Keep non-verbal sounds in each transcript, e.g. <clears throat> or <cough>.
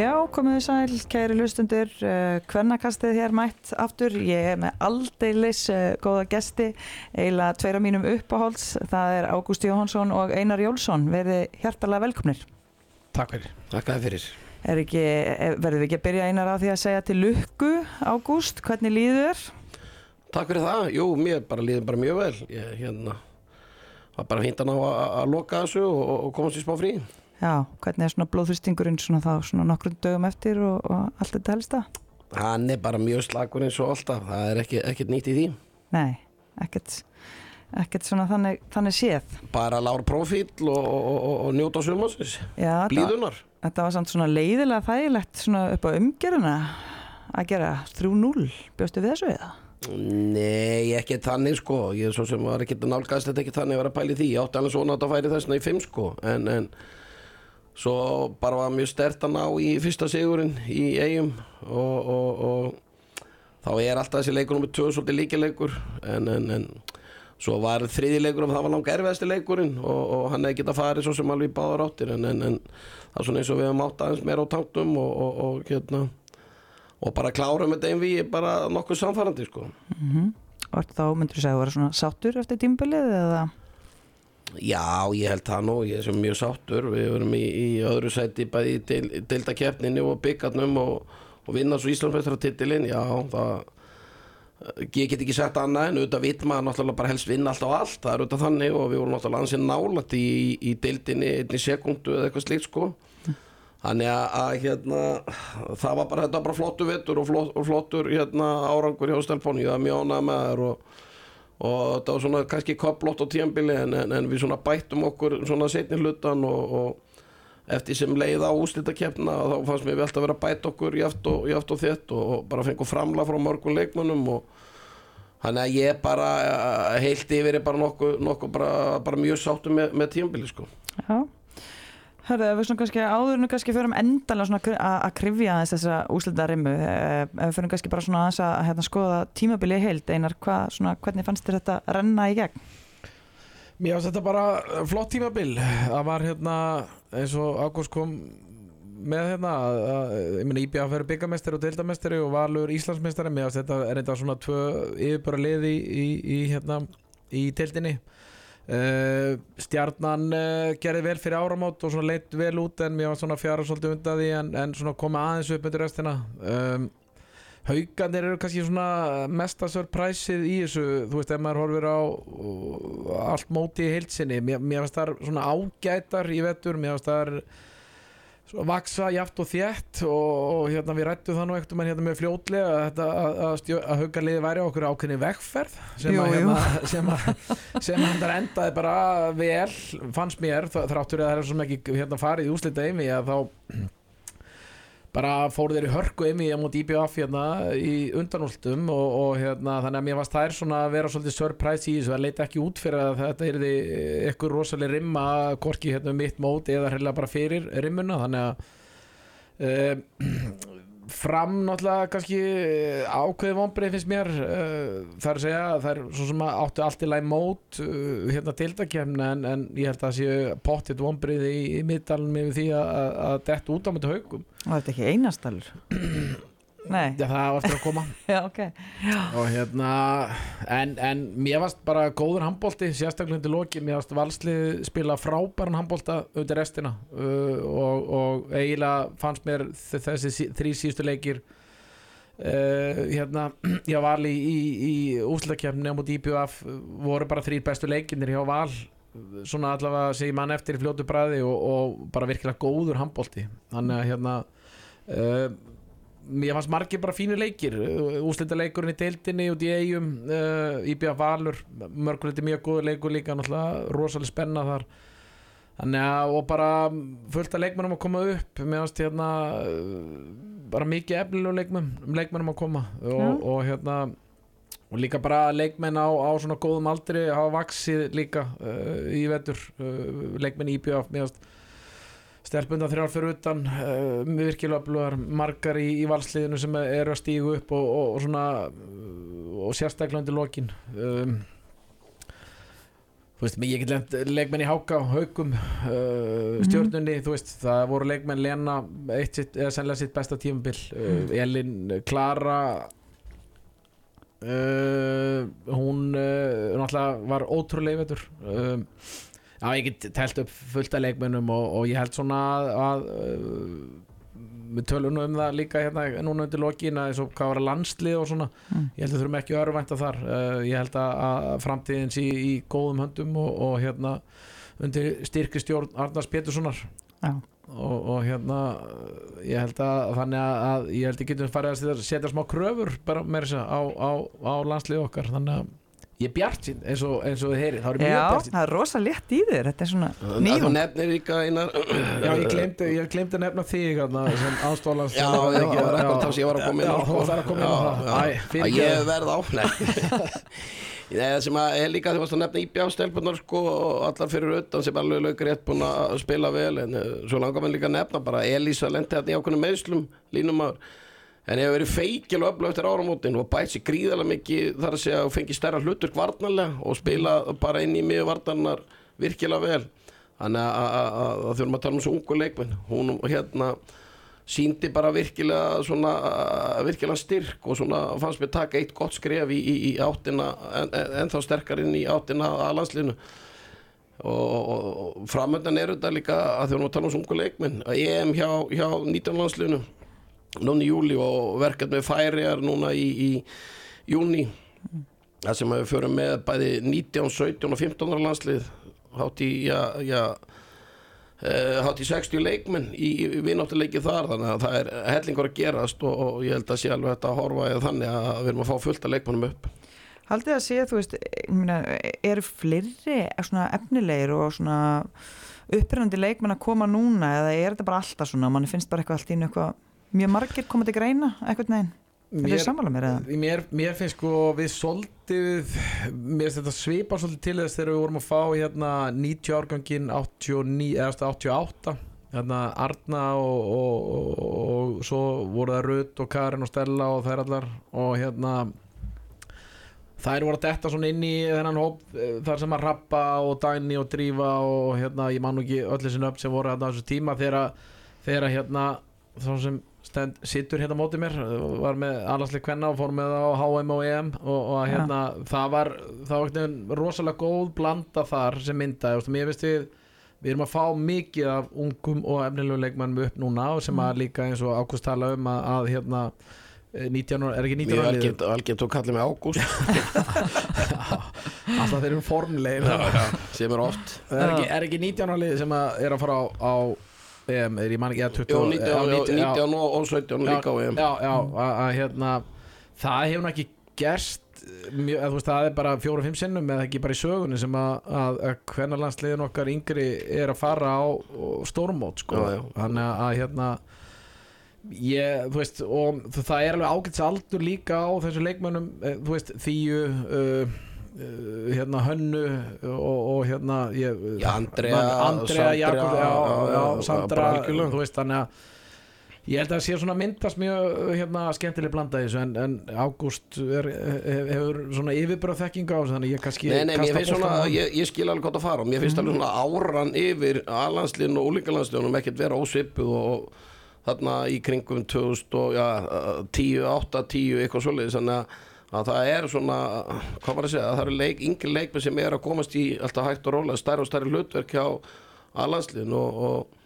Já, komið þið sæl, kæri hlustundur, uh, hvernakastið hér mætt aftur, ég er með aldeilis uh, góða gesti, eiginlega tveira mínum uppáhalds, það er Ágúst Jóhansson og Einar Jólsson, verið hjartalega velkomnir. Takk fyrir. Takk að fyrir. Er ekki, er- verðum við ekki að byrja Einar á því að segja til lukku, Ágúst, hvernig líður þér? Takk fyrir það. Jú, mér bara líður bara mjög vel. Ég hérna var bara fínt að ná að, loka þessu og, og komast í smá frí. Já, hvernig er svona blóðþrýstingurinn svona þá svona nokkrum dögum eftir og, og allt þetta helsta? Hann er bara mjög slagur eins og alltaf. Það er ekki, ekkert nýtt í því. Nei, ekkert, ekkert svona þannig, þannig séð. Bara lár profíl og, og, og, og njóta sumansins. Já, þetta- Blíðunar. Þetta var samt svona leiðilega þægilegt svona upp á umgeruna að gera 3-0, bjóstu við þessu eða? Nei, ekki þannig sko. Ég er svo sem var ekki að nálgast þetta ekki þannig að vera pæli því. Ég átti alveg svona að þetta færi þessna í fimm sko. En, en svo bara var mjög stert að ná í fyrsta sigurinn í eigum og, og, og þá er alltaf þessi leikur nummið 2 svolítið líkileikur en, en, en svo var þriði leikur og það var langa erfiðasti leikurinn og, og hann hefði getað farið svo sem alveg í báðar áttir en, en, en það er svona eins og við hefum átt aðeins meira á tanktum og, og, og hérna bara klárum þetta einn við bara nokkuð samfærandi sko Og þá myndur þú segja að vera svona sáttur eftir tímbilið eða? Já, ég held það nú, ég sem mjög sáttur. Við verum í, í öðru sæti bæði í deil, deildakeppninni og byggarnum og, og vinna svo Íslandsmeistaratitilinn. Já, það ég get ekki sagt annað en auðvitað vitt maður náttúrulega bara helst vinna allt á allt, það er auðvitað þannig og við vorum náttúrulega ansið nálætt í, í deildinni einni sekundu eða eitthvað slíkt sko. Þannig að, að hérna það var bara, þetta var bara flottur vettur og, flott, og flottur hérna árangur hjá Stelpóni, ég var mjög ánægð með þær og og þetta var svona kannski koplott á tíambili en, en, en við svona bættum okkur svona setni hlutan og, og eftir sem leið á úslitakeppna þá fannst mér við alltaf vera að bæta okkur jaft og, jaft og þett og, og bara fengum framla frá mörgum leikmunum og þannig að ég bara eh, heilt yfir er bara nokkuð nokku bara, bara mjög sáttu með, með tíambili sko Já. Hörðu, við svona kannski áðurinu kannski förum kri- að að krifja aðeins þessa úslita rimmu, ef við förum kannski bara svona aðeins að hérna, skoða tímabilið heild, Einar, hvað, svona, hvernig fannst þér þetta renna í gegn? Mér finnst þetta bara flott tímabil. Það var hérna eins og Ágúst kom með hérna að, að, IBF er byggamestari og deildamestari og Valur Íslandsmestari mér finnst þetta þetta svona tvö yfirbara liði í, í hérna í deildinni uh, Stjarnan uh, gerði vel fyrir áramót og leitt vel út en mér var svona fjara svolítið undan því en, en komið aðeins upp undir restina. Um, Haugarnir eru kannski svona mesta surpriseið í þessu, þú veist, ef maður horfir á uh, allt móti í heilsinni, mér, finnst það svona ágætar í vettur, mér finnst það vaksa jaft og þétt og, og hérna við rættum það nú ekkert um hérna með fljótlega að, að, að, að haugarliði væri okkur ákveðni vegferð sem Jú, jú. hérna, <laughs> sem að, sem að þetta endaði bara vel, fannst mér, þráttur að það er sem ekki hérna farið úslita að þá bara fóru þeir í hörku emi á móti IBF hérna í undanúltum og, og hérna þannig að mér varst þær svona að vera svolítið surprise í þessu það leita ekki út fyrir að þetta er því eitthvað rosalega rimma hvorki hérna um mitt mót eða heila bara fyrir rimmuna þannig að uh, <clears throat> fram náttúrulega kannski ákveði vonbreið finnst mér það er að segja það er svo sem að áttu allt í læg mót uh, hérna tildakefna en, en ég held að það séu pottitt vonbreið í, í middalum yfir því að, að, að detta út á myndi haugum Var þetta ekki einastalur? Nei, það á eftir að koma. <laughs> Já, ok. og hérna en, en mér varst bara góður handbólti sérstaklega undir loki, mér varst valslið spila frábæran handbólta undir restina. Uh, og, og eiginlega fannst mér þessi þrí síðustu leikir uh, hérna <clears throat> ég var í, í, í úslakefni á múti IPVF voru bara þrý bestu leikinir hjá val svona allavega ég mann eftir í fljótu bræði og, og bara virkilega góður handbólti þannig að hérna uh, mér fannst margir bara fínir leikir. Úslita leikurinn í deildinni út í eigum uh, IBF Valur mörguleiti mjög góður leikur líka rosalega spenna þar. Þannig að og bara fullt af leikmennum að koma upp. Mér fannst hérna uh, bara mikið efnilegu leikmenn leikmennum að koma. Og, og hérna og líka bara leikmenn á, á svona góðum aldri hafa vaksið líka uh, í vetur. Uh, leikmenn í IBF stelpunda þrjár fyrir utan uh, virkilega blöðar margar í, í valsliðinu sem eru að stígu upp og, og, og svona uh, og sérstaklega undir lokin. Um, þú veist, ég get lefnt leikmenn í Háka, Haukum uh, stjórnunni, þú veist, það voru leikmenn Lena, eitt sitt, eða sennilega sitt besta tímabil, uh, Elin Klara uh, hún náttúrulega var ótrúlega veitur um, já, ég get telt upp fullt af leikmennum og, og ég held svona að, að uh, við tölum nú um það líka hérna núna undir lokin að eins og hvað var að landslið og svona Mm. ég held að þurfum ekki að örvænta þar uh, ég held að, framtíðins í, í góðum höndum og, og hérna undir styrki stjórn Arnars Péturssonar Já. og, og hérna ég held að þannig að, að ég held að getum farið að setja smá kröfur bara með þess að á, á, á landslið okkar þannig að ég er bjart sín eins og, eins og þið heyrið, þá er ég mjög Já, bjart sín það er rosa létt í þér Þetta er svona nýjum nefnir líka einar. Já, ég glemdi, ég glemdi að nefna þig hérna, sem ástólans Já, já, það var eitthvað það sem ég var að koma inn á. Já, þú ætlar að koma inn á það. Æ, ég verð á Nei <laughs> Það sem að er líka þegar varst að nefna íbjástelpunar sko og allar fyrir utan sem alveg lögur rétt búin að spila vel en eh, svo langar mann líka að nefna bara Elísa lendi hérna í ákveðnum meðslum línum að en hefur verið feikil og öflug eftir áramótin og bætt sér gríðarlega mikið þar að segja og fengið stærra hlutur varnarlega og spila bara inn í miður varnarnar virkilega vel. Þannig að- að að- að að þurfum að tala um svo ungu leikmenn. Hún hérna síndi bara virkilega svona virkilega styrk og svona fannst mér taka eitt gott skref í, í, í áttina en, en, þá sterkar inn í áttina að landslinu og, og, og framöndan er þetta líka að þjóðum að tala um sungu leikminn að EM hjá, hjá 19 landslinu núna í júli og verkefni með færiar núna í, í júni það sem við förum með bæði 19, 17 og 15 ára landslið hátt í já, já, uh, hátt í 60 leikmenn í, vináttuleiki þar þannig að það er hellingur að gerast og, og ég held að sé alveg þetta að horfa eða þannig að við erum að fá fullt af leikmennum upp. Haldið að sé, þú veist, fleiri svona efnilegir og svona upprennandi leikmenn að koma núna eða er þetta bara alltaf svona, manni finnst bara eitthvað allt í einu eitthvað, mjög margir koma til greina eitthvað neginn, mér eða? mér, mér finnst sko við svolítið mér finnst þetta svipa svolítið til þess þegar við vorum að fá hérna 90 árgangin 89, eða 88 hérna Arna og, og, og, og svo voru það Rut og Karin og Stella og þær allar og hérna þær voru að detta svona inn í þennan hóp eh, þar sem að rappa og dæni og drífa og hérna ég man nú ekki öll þessi nöfn sem voru hérna á þessu tíma þegar þegar hérna þá sem stend, sittur hérna á móti mér eh, var með allarsleik kvenna og fór með það á HM og EM og, og hérna það var það var veginn rosalega góð blanda þar sem myndaði, þú veist, mér finnst við við erum að fá mikið af ungum og efnilegu leikmannum upp núna og sem að líka eins og Ágúst tala um að, að hérna eh, 19 ára, er ekki 19 Mjög ára liðið? algengt, algengt og kallið mig Ágúst. <laughs> Alltaf þeir eru formlegir. Sem er oft. Er ekki, er ekki 19 ára lið sem að er að fara á, á EM, er ég man ekki að 20 Jó, já, 19, já, 19, já. 19 og og 17 líka á EM já, já, að, hérna það hefur nú ekki gerst þú veist, það er bara fjóru-fimm sinnum eða ekki bara í sögunni sem að, hvernig landsliðin okkar yngri er að fara á stórmót sko. Þannig að, að hérna ég, þú veist og það er alveg ágæts aldur líka á þessu leikmönnum, eh, þú veist uh, uh, hérna Hönnu og, og hérna ég, Já, Andrea, Andrea Jakob, já, Sandra þú veist, þannig að ég held að það sé svona myndast mjög hérna, skemmtileg blanda þessu en, en Ágúst hef- hefur svona yfirbröð þekkinga á þessu þannig ég kannski Nei, nei, finnst svona, ég, ég skil alveg gott að fara Mér finnst alveg svona áran yfir aðlandsliðin og úlingalandsliðunum ekkert vera ósvipuð og þarna í kringum 2000 og já, 10, 8, 10, eitthvað svoleiðis þannig að, að það er svona hvað var að segja, það eru leik, yngri leikmenn sem er að komast í alltaf hægt og rólega stærri og stærri hlutverk hjá aðlandsliðin og, og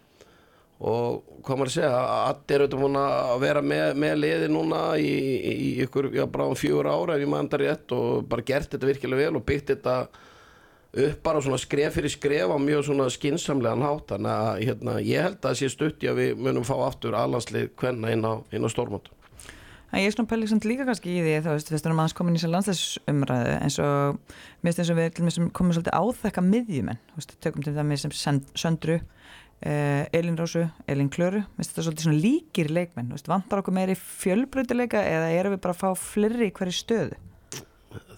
og hvað maður að segja, allir eru búin að vera með, með liði núna í, í, ykkur, já, bara um fjögur ára ef ég maður þetta rétt og bara gert þetta virkilega vel og byggt þetta upp bara svona skref fyrir skref á mjög svona skinsamlegan hátt. Þannig að hérna, ég held að það sé stutt í að við munum fá aftur alhanslið hvenna inn á, á stórmót En ég er svona pælið samt líka kannski í því þú veist, við erum aðeins komin í sér landsleisumræðu eins og mér finnst eins og við komum svolítið áþekka miðjumenn. Veist, tökum til dæmis sem Send- Söndru uh, Elin Rósu, Elin Klöru. Mér finnst þetta svolítið svona líkir leikmenn veist, vantar okkur meiri fjölbreytileika eða erum við bara að fá fleiri í hverju stöðu?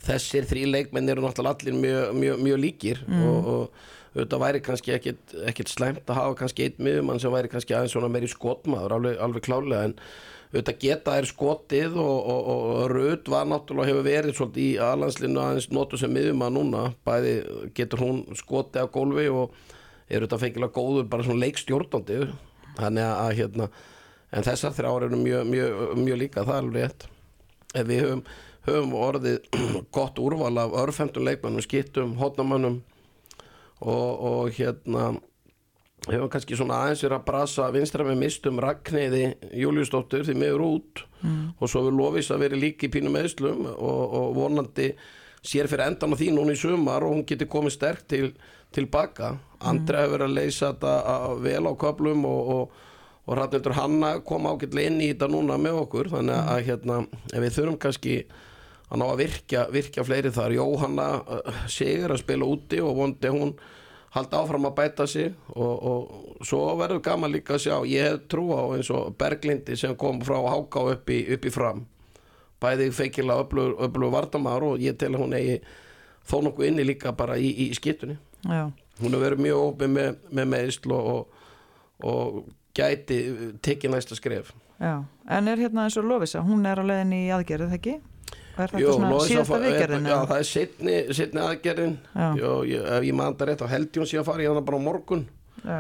Þessir þrý leikmenn eru náttúrulega allir mjög, mjög, mjög líkir og, og auðvitað væri kannski ekkit slæmt að hafa kannski einn miðumann sem væri kannski aðeins svona meiri skotmaður alveg, alveg klálega en auðvitað geta er skotið og, og, og, Röð var náttúrulega hefur verið svolítið í aðlandslinu aðeins notu sem miðumann núna. Bæði getur hún skotið á gólfi og er auðvitað fengilega góður bara svona leikstjórnandi. Þannig að, að hérna en þessar þrjár eru mjög, mjög, mjög líka það er alveg rétt. Ef við höfum, höfum orðið <clears throat> gott úrval af örfemtum leikmannum, skittum, hotnamannum og, og hérna hefum kannski svona aðeins verið að brasa vinstra með mistum Ragnæði Júliusdóttur því meður út. Mm. og svo við lofis að vera líki í pínum meðslum og, og vonandi sér fyrir endan á því núna í sumar og hún getur komið sterk til, tilbaka Andra hefur verið að leysa þetta að- vel á köflum og, og og Rannildur Hanna kom ágætlega inn í þetta núna með okkur. Þannig að hérna ef við þurfum kannski að ná að virkja, virkja fleiri þar. Jóhanna uh, Sigur að spila úti og vondi hún halda áfram að bæta sig og, og svo verður gaman líka að sjá ég hef trú á eins og Berglindi sem kom frá Háká upp í, upp í fram bæði feikilega öflugur vardamar og ég tel hún eigi þó nokkuð inni líka bara í, í skittunni Já, hún hefur verið mjög opið með, með meðsl og, og, og gæti tekið næsta skref já. En er hérna eins og Lovisa, hún er á leiðin í aðgerð, það ekki? Er þetta Jú, svona síðasta viðgerðin? Já, það er setni, setni aðgerðin. Jó, ég, ef ég maður þetta rétt á held hún sé að fara í hana bara á morgun. Já,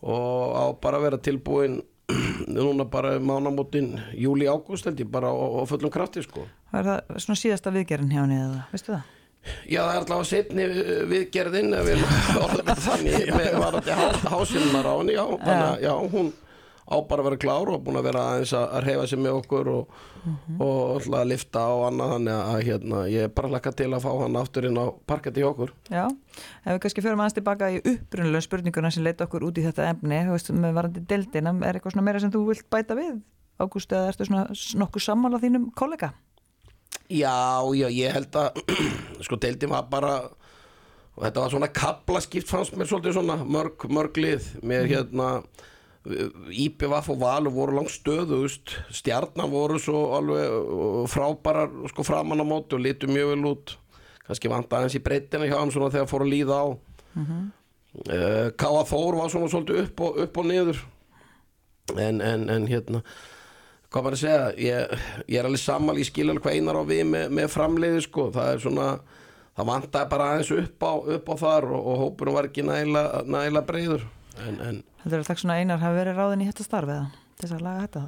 og á bara að vera tilbúin <clears throat> núna bara mánamótin júli-ágúst held ég bara á, fullum krafti sko. Er það svona síðasta viðgerðin hjá eða, veistu það? Já, það er alltaf setni uh, viðgerðin ef við orðum þetta þannig. Með varandi hásinnar á henni já, þannig að já, hún á bara að vera klár og búin að vera aðeins að reyfa sig með okkur og, og alltaf að lifta og annað þannig að hérna, ég er bara lakka til að fá hann aftur inn á parketti hjá okkur. Já, ef við kannski förum aðeins tilbaka í upprunulega spurninguna sem leita okkur út í þetta efni, þú veist, með varandi deildina, er eitthvað svona meira sem þú vilt bæta við, Ágúst, eða ertu svona nokkuð sammála þínum kollega? Já, já, ég held að <clears throat> sko deildin var bara og þetta var svona kaplaskipt fannst mér svolítið svona mörg, mörg lið. Með hérna IPVF og Valur voru langt stöðust stjarnan voru svo alveg uh, frábærar sko framan á móti og litu mjög vel út. Kannski vant aðeins í breytina hjá svona þegar fór að líða á. Mm Káa Þór var svona svolítið upp og, upp og niður. En, en, en hérna hvað maður að segja? Ég, ég er alveg sammal, ég skil alveg hvað einar á við með, með framleiði sko, það er svona það vantaði bara aðeins upp á, upp á þar og, og hópurum var ekki næla, næla breyður Þetta er alltaf svona einar hafi verið ráðin í þetta starf eða? Þess að laga þetta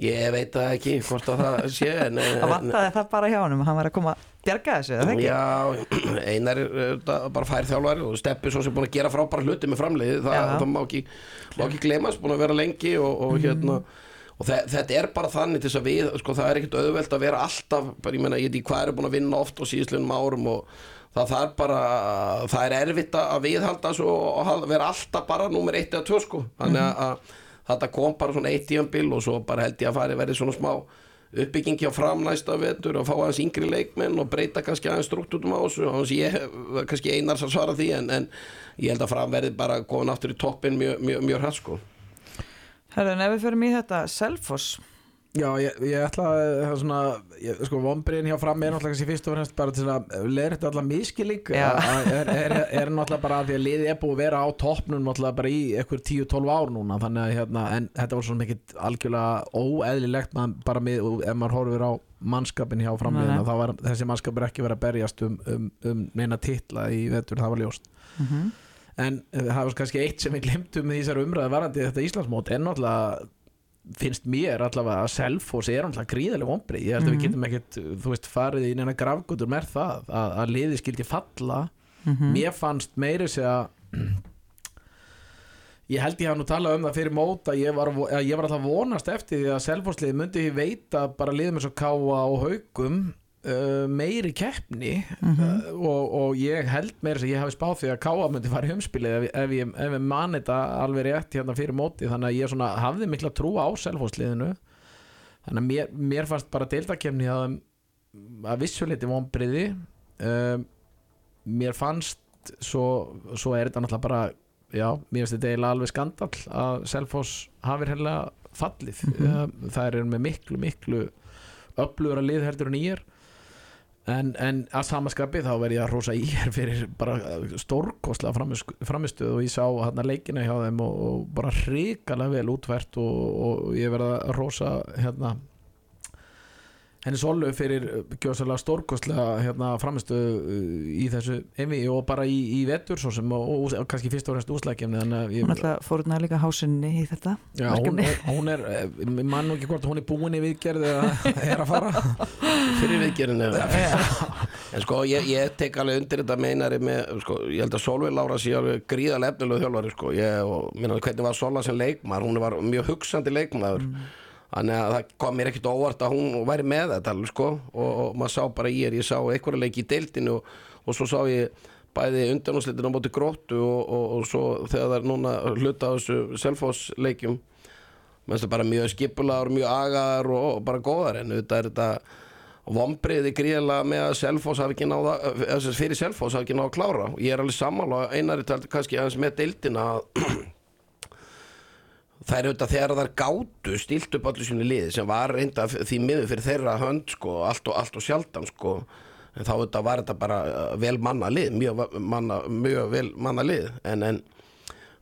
ég veit það ekki hvort að það sé <laughs> en, Það vantaði það bara hjá honum, hann var að koma að bjarga þessu? Já, <clears throat> einar er bara fær þjálfari og steppi svo sem búin að gera frábæra hluti með framleiði, það, það má ekki, ekki gleymast, búin að vera lengi og, og hérna og þe þetta er bara þannig til þess að við, sko það er ekkert auðvelt að vera alltaf, bara ég meina ég veit ekki hvað er búin að vinna oft á síðislega árum og það þarf bara, það er erfitt að viðhalda svo og vera alltaf bara nummer eitt eða tvö sko, þannig að, að þetta kom bara svona eitt tíambil og svo bara held ég að fari verið svona smá uppbygging hjá framnæsta vetur og fá aðeins yngri leikmenn og breyta kannski aðeins struktútum á þessu. Og ég hef kannski einars að svara því en, en ég held að fram verði bara komin aftur í toppin mjög, mjög, mjög hratt sko. Herðu, en ef við förum í þetta Selfoss, Já, ég, ég ætla að er svona, ég, sko, vombriðin hjá fram er náttúrulega fyrst og fremst bara til að leira þetta allar miskilík er, er, er, náttúrulega bara að því að liðið er búið að vera á toppnum náttúrulega bara í ekkur 10-12 ár núna þannig að hérna, en þetta var svona mikið algjörlega óeðlilegt man, bara með, ef maður horfir á mannskapin hjá framliðina nei. þá var þessi mannskapur ekki verið að berjast um, um, um neina titla í vetur, það var ljóst. En eh, það var kannski eitt sem við glemtum með þessar umræði varandi þetta Íslandsmót er náttúrulega finnst mér allavega að Selfoss er náttúrulega gríðarlega vombrið, ég held að við getum ekkert þú veist farið í neina grafgutur með það að, að liði skildi falla. Mér fannst meiri sig að <clears throat> ég held ég hafa nú talað um það fyrir móta ég var, ég var alltaf vonast eftir því að Selfosslið myndi ég veita bara liðum eins og Káa og Haugum uh, meiri keppni uh, og, og ég held meira sem ég hafi spáð því að Káa myndi fara í umspilið ef, ef, ég, ef ég man þetta alveg rétt hérna fyrir móti þannig að ég svona hafði mikla trú á Selfossliðinu. Þannig að mér, mér fannst bara deildakefni að, að vissuleiti vonbriði um, mér fannst svo, svo er þetta náttúrulega bara já, mér finnst þetta eiginlega alveg skandal að Selfoss hafi hérlega fallið. Mm það er með miklu, miklu öflugur að lið heldur en ég er En, en að samaskapi þá verð ég að rosa í hér fyrir bara stórkostlega framistuð og ég sá hérna leikina hjá þeim og, og bara hrikalega vel útvært og, og ég verð að rosa hérna henni Solu fyrir gjóðslega stórkostlega hérna, framistu í þessu emi og bara í, í vetur svo sem og, og, og kannski fyrst og fremst úslækjumni Hún ætla fóruna líka hásinni í þetta Já, hún, hún er, ég mann nú ekki hvort hún er búin í viðgerð eða <laughs> er að fara. Fyrir viðgerðin En sko ég, ég tek alveg undir þetta meinari með, sko, ég held að Solveig Lára sé alveg gríðal efnilegu þjálfari sko, ég, og minna hvernig var Sola sem leikmar, hún var mjög hugsandi leikmaður. Mm þannig að það kom mér ekkert óvart að hún væri með þetta sko, og, og maður sá bara ég er, ég sá einhverja leiki í deildinu og, og svo sá ég bæði undanúslitin á móti gróttu og, og svo þegar það er núna hluta á þessu selfosleikjum maður veist bara mjög skipular mjög agar og bara góðar. En þetta er þetta vombriði gríðilega með að Selfoss hafi ekki náða fyrir Selfoss hafi ekki náða að klára. Og ég er alveg sammála einari talt kannski aðeins með deildina að <clears throat> það er auðvitað þegar þar gátu stilt upp allir sínu lið sem var reynda því miður fyrir þeirra hönd sko, allt og, allt og sjaldan sko. en þá auðvitað var þetta bara uh, vel manna lið mjög, manna, mjög vel manna lið. En, en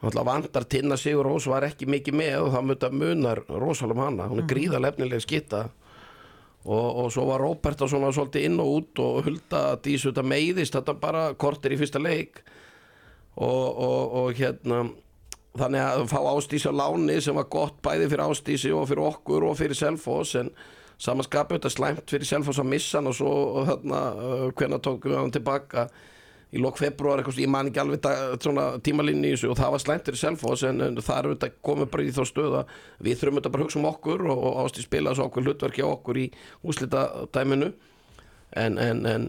vandar Tinna Sigur Rós var ekki mikið með og það mjög munar rosalum hana. Hún er mhm. gríðalefnileg skitta og, og svo var Róbert að svona svolítið inn og út og hulda að dísu. Þetta meiðist þetta bara kortir í fyrsta leik. Og, og, og hérna þannig að fá Ástísi á láni sem var gott bæði fyrir Ástísi og fyrir okkur og fyrir Selfos en samanskapu þetta slæmt fyrir Selfos að missa hann og svo þarna uh, hvernig tókum við hann tilbaka? Í lok februar eitthvað, ég man ekki alveg tímalínni í þessu og það var slæmt fyrir Selfos en, það er þetta komið bara í þá stöða við þurfum þetta bara að hugsa um okkur og, Ástísi spila þessu okkur hlutverki á okkur í úslita dæminu en, en, en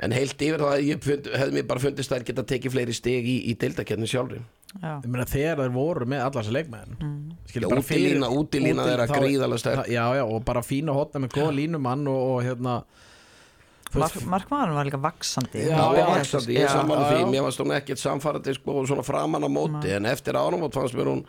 en heilt yfir það hefði mér bara fundist að það geta tekið fleiri steg í, í deildakerninu sjálfri meina, þegar þeir voru með allar þessi leikmenn mm. útilína, útilína þeirra gríðalega stærk já, já, og bara fína hotna með góða línumann og, og hérna Mark, Markmann var líka vaksandi já, já, vaksandi, ég saman því. mér varst hún ekkert samfarrandi sko, svona framann á móti en eftir ánum fannst mér hún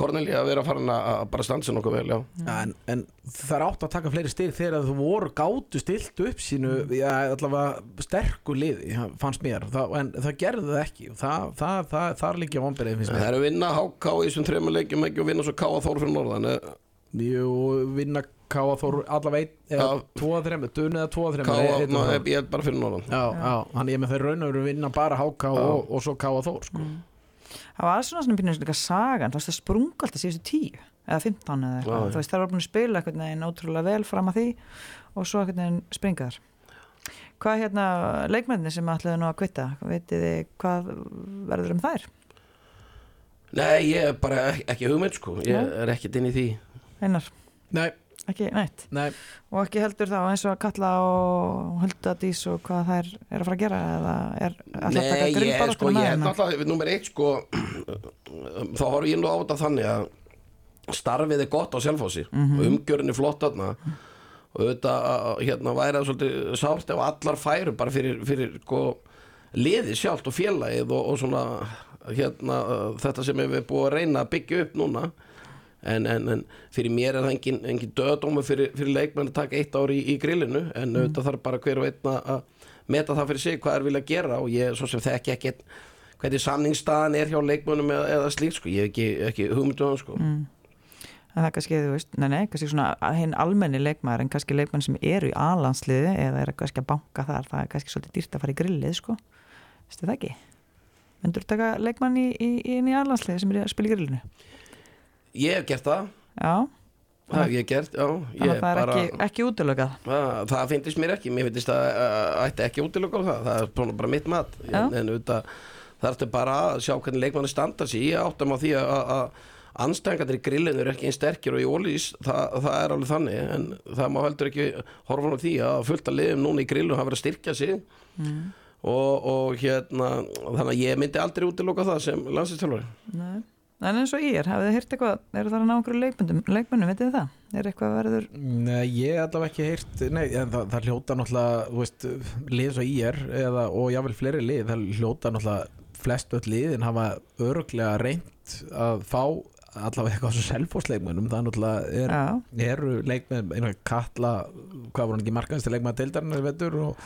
Korneli að vera farin að bara stansa nokkuð vel, já. En, en það er átt að taka fleiri styrk þegar þú voru gáttu stilt upp sínu, mm. já, allavega sterku liði, fannst mér, það, en það gerði það ekki, það, það, það, það er líka vonberið, finnst mér. Það er að vinna HK í þessum trefum leikjum ekki og vinna svo K.A. Þór fyrir norðan, eða? Jú, vinna K.A. Þór allavega eða tvoða þrejum, dun eða tvoða þrejum. K.A. Ná, ég er bara fyrir norðan. Já, já, hann er með þeir raun og veru vinna bara HK og, og svo K.A. Þór, sko. Mm það var svona svona býnum svona sagan, það sprung alltaf síðustu tíu eða 15 eða eitthvað, þú veist það var búin að spila eitthvað neginn ótrúlega vel fram að því og svo eitthvað neginn springaðar hvað er hérna leikmenni sem ætlaði nú að kvita, veitir þið hvað verður um þær? Nei, ég er bara ekki hugmynd sko, ég er ekkert inn í því. Einar? Nei ekki neitt Nei. og ekki heldur þá eins og að kalla og höldadís og hvað það er, er að fara að gera eða er alltaf að taka grinnbar sko, ég er alltaf, nummer eitt sko <clears throat> þá horf ég nú á þetta þannig að starfið er gott á selfhósi mm -hmm. og umgjörðin er flott aðna og þetta hérna væri það svolítið sárt ef allar færu bara fyrir, fyrir sko, liði sjálft og félagið og, og svona hérna þetta sem við erum búið að reyna að byggja upp núna En, en, en fyrir mér er það engin, engin döðdóma fyrir, fyrir leikmenn að taka eitt ári í, í grillinu en mm. það þarf bara hver og einn að meta það fyrir sig hvað er vilja að gera og ég svo sem þekki ekki hvernig samningsstaðan er hjá leikmennum eða, eða slíkt sko, ég hef ekki, ekki hugmyndu á það sko mm. Það kannski, þú veist, nei, nei, kannski svona hinn almenni leikmæður en kannski leikmenn sem eru í alansliði eða er kannski að banka þar, það er kannski svolítið dýrt að fara í grillið sko, veistu það ekki? Myndur þú taka leikmann í, í, í, í alansliði sem er að spila í grillinu? Ég hef gert það. Já. Það hef ég gert, já. Ég Það er bara, ekki, ekki útilökað Það, það finnst mér ekki, mér finnst uh, ætti ekki útilökað það, það er bara mitt mat. Já. en, en auðvitað það ertu bara að sjá hvernig leikmanni standa sér ég áttam á því að anstæðingarnir í grillinu er ekki einn sterkir og í ólís það, það er alveg þannig. En það má heldur ekki horfa á því að fullta liðum núna í grillu hafa verið að styrkja sig. Mm. og, og hérna þannig að ég myndi aldrei útilöka það sem landsinsþjálfari Nei En eins og ég er, hafið þið hýrt eitthvað, eru það að ná einhverju leikmönnum, leikmönnum, veitir þið það? Er eitthvað verður? Nei, ég hef allavega ekki hýrt, nei, en það, það hljóta náttúrulega, þú veist, lið svo ég er, eða, og jável fleiri lið, það hljóta náttúrulega flest öll lið en hafa öruglega reynd að fá allavega eitthvað svo selfosleikmennum það náttúrulega er, eru leikmenn einu kalla, hvað voru hann ekki markaðist leikmenn að deildarinn vettur og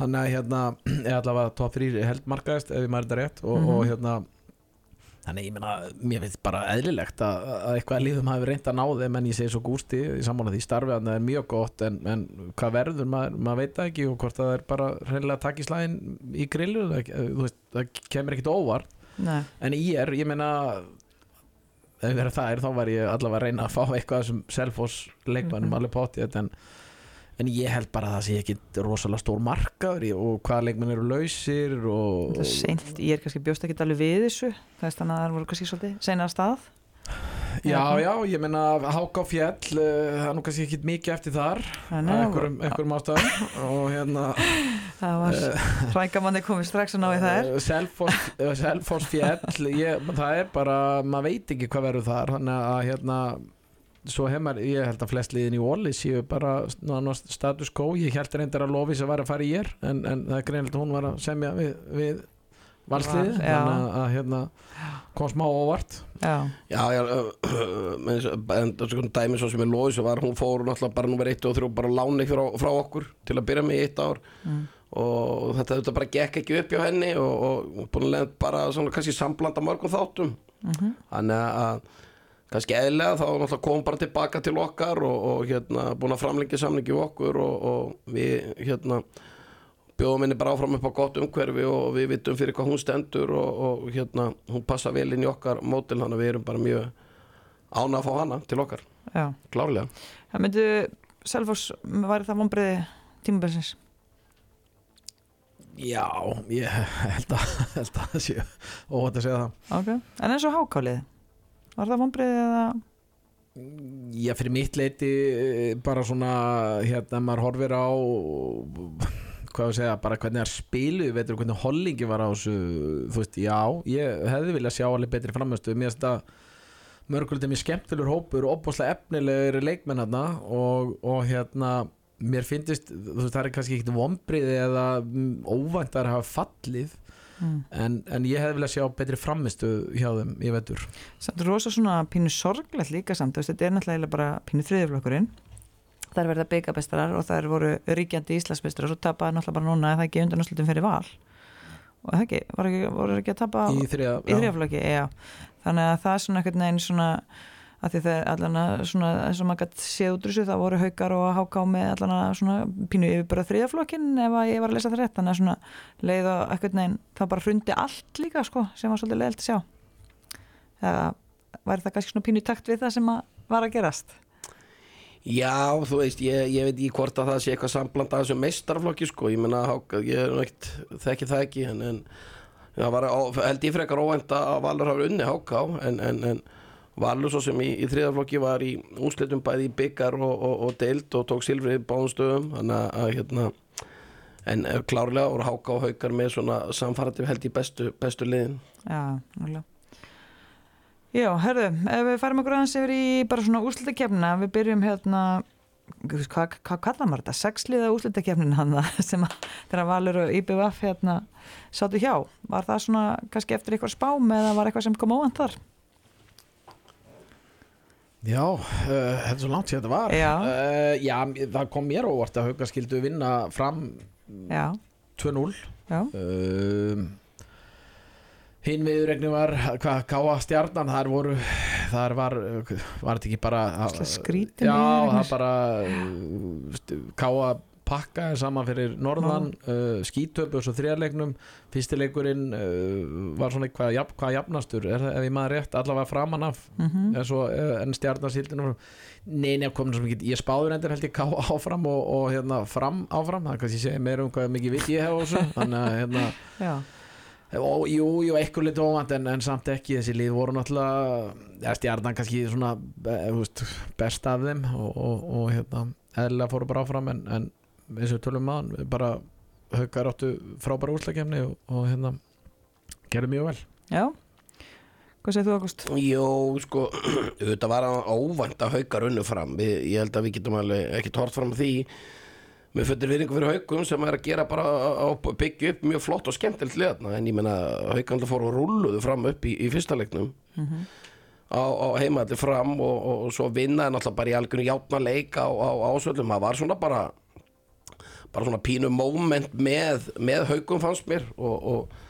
þannig að hérna <clears throat> er allavega top 3 held markaðist ef ég maður þetta rétt og, og hérna þannig ég meina, mér finnst bara eðlilegt að, að eitthvað líðum hafi reynd að ná þeim en ég segi svo gústi í sammála því starfið að það er mjög gott en, en hvað verður, maður, maður veit það ekki og hvort það er bara reynilega að taka í slæðin í grillu, það, þú veist, það kemur ekkit óvart nei, en ég er, ég meina ef það er þá var ég allavega að reyna að fá eitthvað sem Selfoss leikmannum Mhm. alveg potið en, en ég held bara að það sé ekki rosalega stór markaður og hvaða leikmenn eru lausir og, það er seint. Ég er kannski bjóst ekki alveg við þessu. Þannig að það voru kannski svolítið seinna stað. Já, já, ég meina Háka á fjall, uh, það er nú kannski ekki mikið eftir þar einhverjum, ástæðum. Og hérna <laughs> það var Rækamanni komið strax að ná í þær. Eh, eh, Selfoss fjall ég, það er bara, maður veit ekki hvað verður þar þannig að hérna svo hefur, ég held að flest liðin í Wallis séu bara status quo. Ég held reyndar að Lofís að vera að fara í ég en, en það er greinilegt að hún var að semja við, við valsliði þannig að, að hérna kom smá óvart. Já, Já, já, en það er svona dæmi svo sem er loðis og var, hún fór náttúrulega bara nummer 1 og 3 bara láni frá, frá okkur til að byrja með í eitt ár. Mm. og þetta, þetta bara gekk ekki upp hjá henni og, og búin að lenda bara svona kannski samblanda mörgum þáttum. Mhm. þannig að kannski eðlega þá náttúrulega kom bara tilbaka til okkar og, og hérna búin að framlengja samlingi við okkur og, og við hérna bjóðum henni bara áfram upp á gott umhverfi og við vitum fyrir hvað hún stendur og, og hérna hún passa vel inn í okkar mótil þannig að við erum bara mjög ána að fá hana til okkar, já. Klárlega. Það myndu, Selfoss, væri það vonbreiði tímabilsins? já, ég <laughs> held að, held að það sé óvænt að segja það. Ok, en eins og hákálið Var það vonbreiði eða? Já, fyrir mitt leiti eh, bara svona, hérna, maður horfir á hvað við segja, bara hvernig það spilu veitur hvernig hollingi var á þessu þú veist, já, ég hefði viljað sjá alveg betri framhjörstu, mér finnst þetta mörgulegt mjög skemmtilegur hópur og opbúslega efnilegir leikmenn hérna og, og hérna mér finnst, það er kannski ekkit vombriði eða óvænt að hafa fallið mm. en, en ég hefði viljað sjá betri framhjörstu hjá þeim í veitur Samt rosa svona pínu sorglegt líka samt Þetta er náttúrulega bara pínu þriðjaflokkurinn. Það er verið að byggja bestarar og það er voru ríkjandi Íslandsbestarar og tapaði náttúrulega bara núna eða ekki undan úrslutum fyrir val? Og það ekki, var ekki, voru ekki að tapa í já. Þannig að það er svona einhvern veginn svona að því þegar allan að svona eins og maður gætt séð út úr þessu það voru haukar og háká með allan að svona pínu yfir bara þriðjaflokkin ef að ég var að lesa það rétt. Þannig að svona leið og einhvern veginn það bara hrundi allt líka sko sem var svolítið leiðilt að sjá. Eða væri það kannski svona pínu í takt við það sem var að gerast? Já, þú veist, ég, ég veit ekki hvort að það sé eitthvað sambland að þessu meistarflokki sko, ég menna ég er ekkert, þekki það ekki en, en það var held ég frekar óvænt að Valur hafi unni háká en, en, en Valur svo sem í, í þriðaflokki var í úslitum bæði í byggar og, og, og deild og tók silfrið í báðum stöðum þannig að, hérna en eh, klárlega voru háká og haukar með svona samfærandi held í bestu, bestu liðin Já, náttúrulega Já, herðu, ef við færum okkur aðeins yfir í bara svona úrslitakefnina, við byrjum hérna hvað hva, kallar maður þetta? Sexliða úrslitakefnin hann <laughs> sem að þeirra Valur og IBVF hérna sátu hjá. Var það svona kannski eftir eitthvað spám eða var eitthvað sem kom óvand þar? Já, uh, þetta er svo langt sér þetta var. Já. Uh, já, það kom mér óvart að hauga skildu vinna fram Já, 2-0 já, uh, Hinn viðregni var hvað, Káa stjarnan, þar voru þar var, var þetta ekki bara Svona skrítin Já, það bara st- Káa pakkaði saman fyrir norðan uh, skítöpu og svo þriðarleiknum fyrstileikurinn uh, var svona eitthvað jafn, hvað jafnastur, er það ef ég maður rétt allavega framan af mhm, en, svo, en stjarnarsildinu neini að koma svo mikið, ég spáður endur held ég ká áfram og, og hérna fram áfram það er kannski segja meira um hvað mikið vitt ég hef <laughs> þannig að hérna og, jú, jú, eitthvað litið óvænt en, en samt ekki, þessi lið voru náttúrulega ja, stjarnan kannski svona eh, best af þeim og, og, og hérna, eðlilega fóru bara áfram en, en eins og tölum maðan við bara haukar áttu frábæra úrslagkefni og, og hérna gerði mjög vel. Já. Hvað segir þú, Ágúst? Jó, sko, <clears throat> auðvitað var óvænt að haukar unnu fram. Við, ég held að við getum alveg ekki tort fram á því. Með föttir viðringu fyrir haukum sem er að gera bara að byggja upp mjög flott og skemmtilegt liðna en ég menna haukanlega fóru og rulluðu fram upp í, í fyrsta leiknum. Á, á heimalli fram og, og, og svo vinnaði náttúrulega bara í algjörnu játna leik á, á ásvöldum það var svona bara bara svona pínu moment með, með haugum fannst mér og, og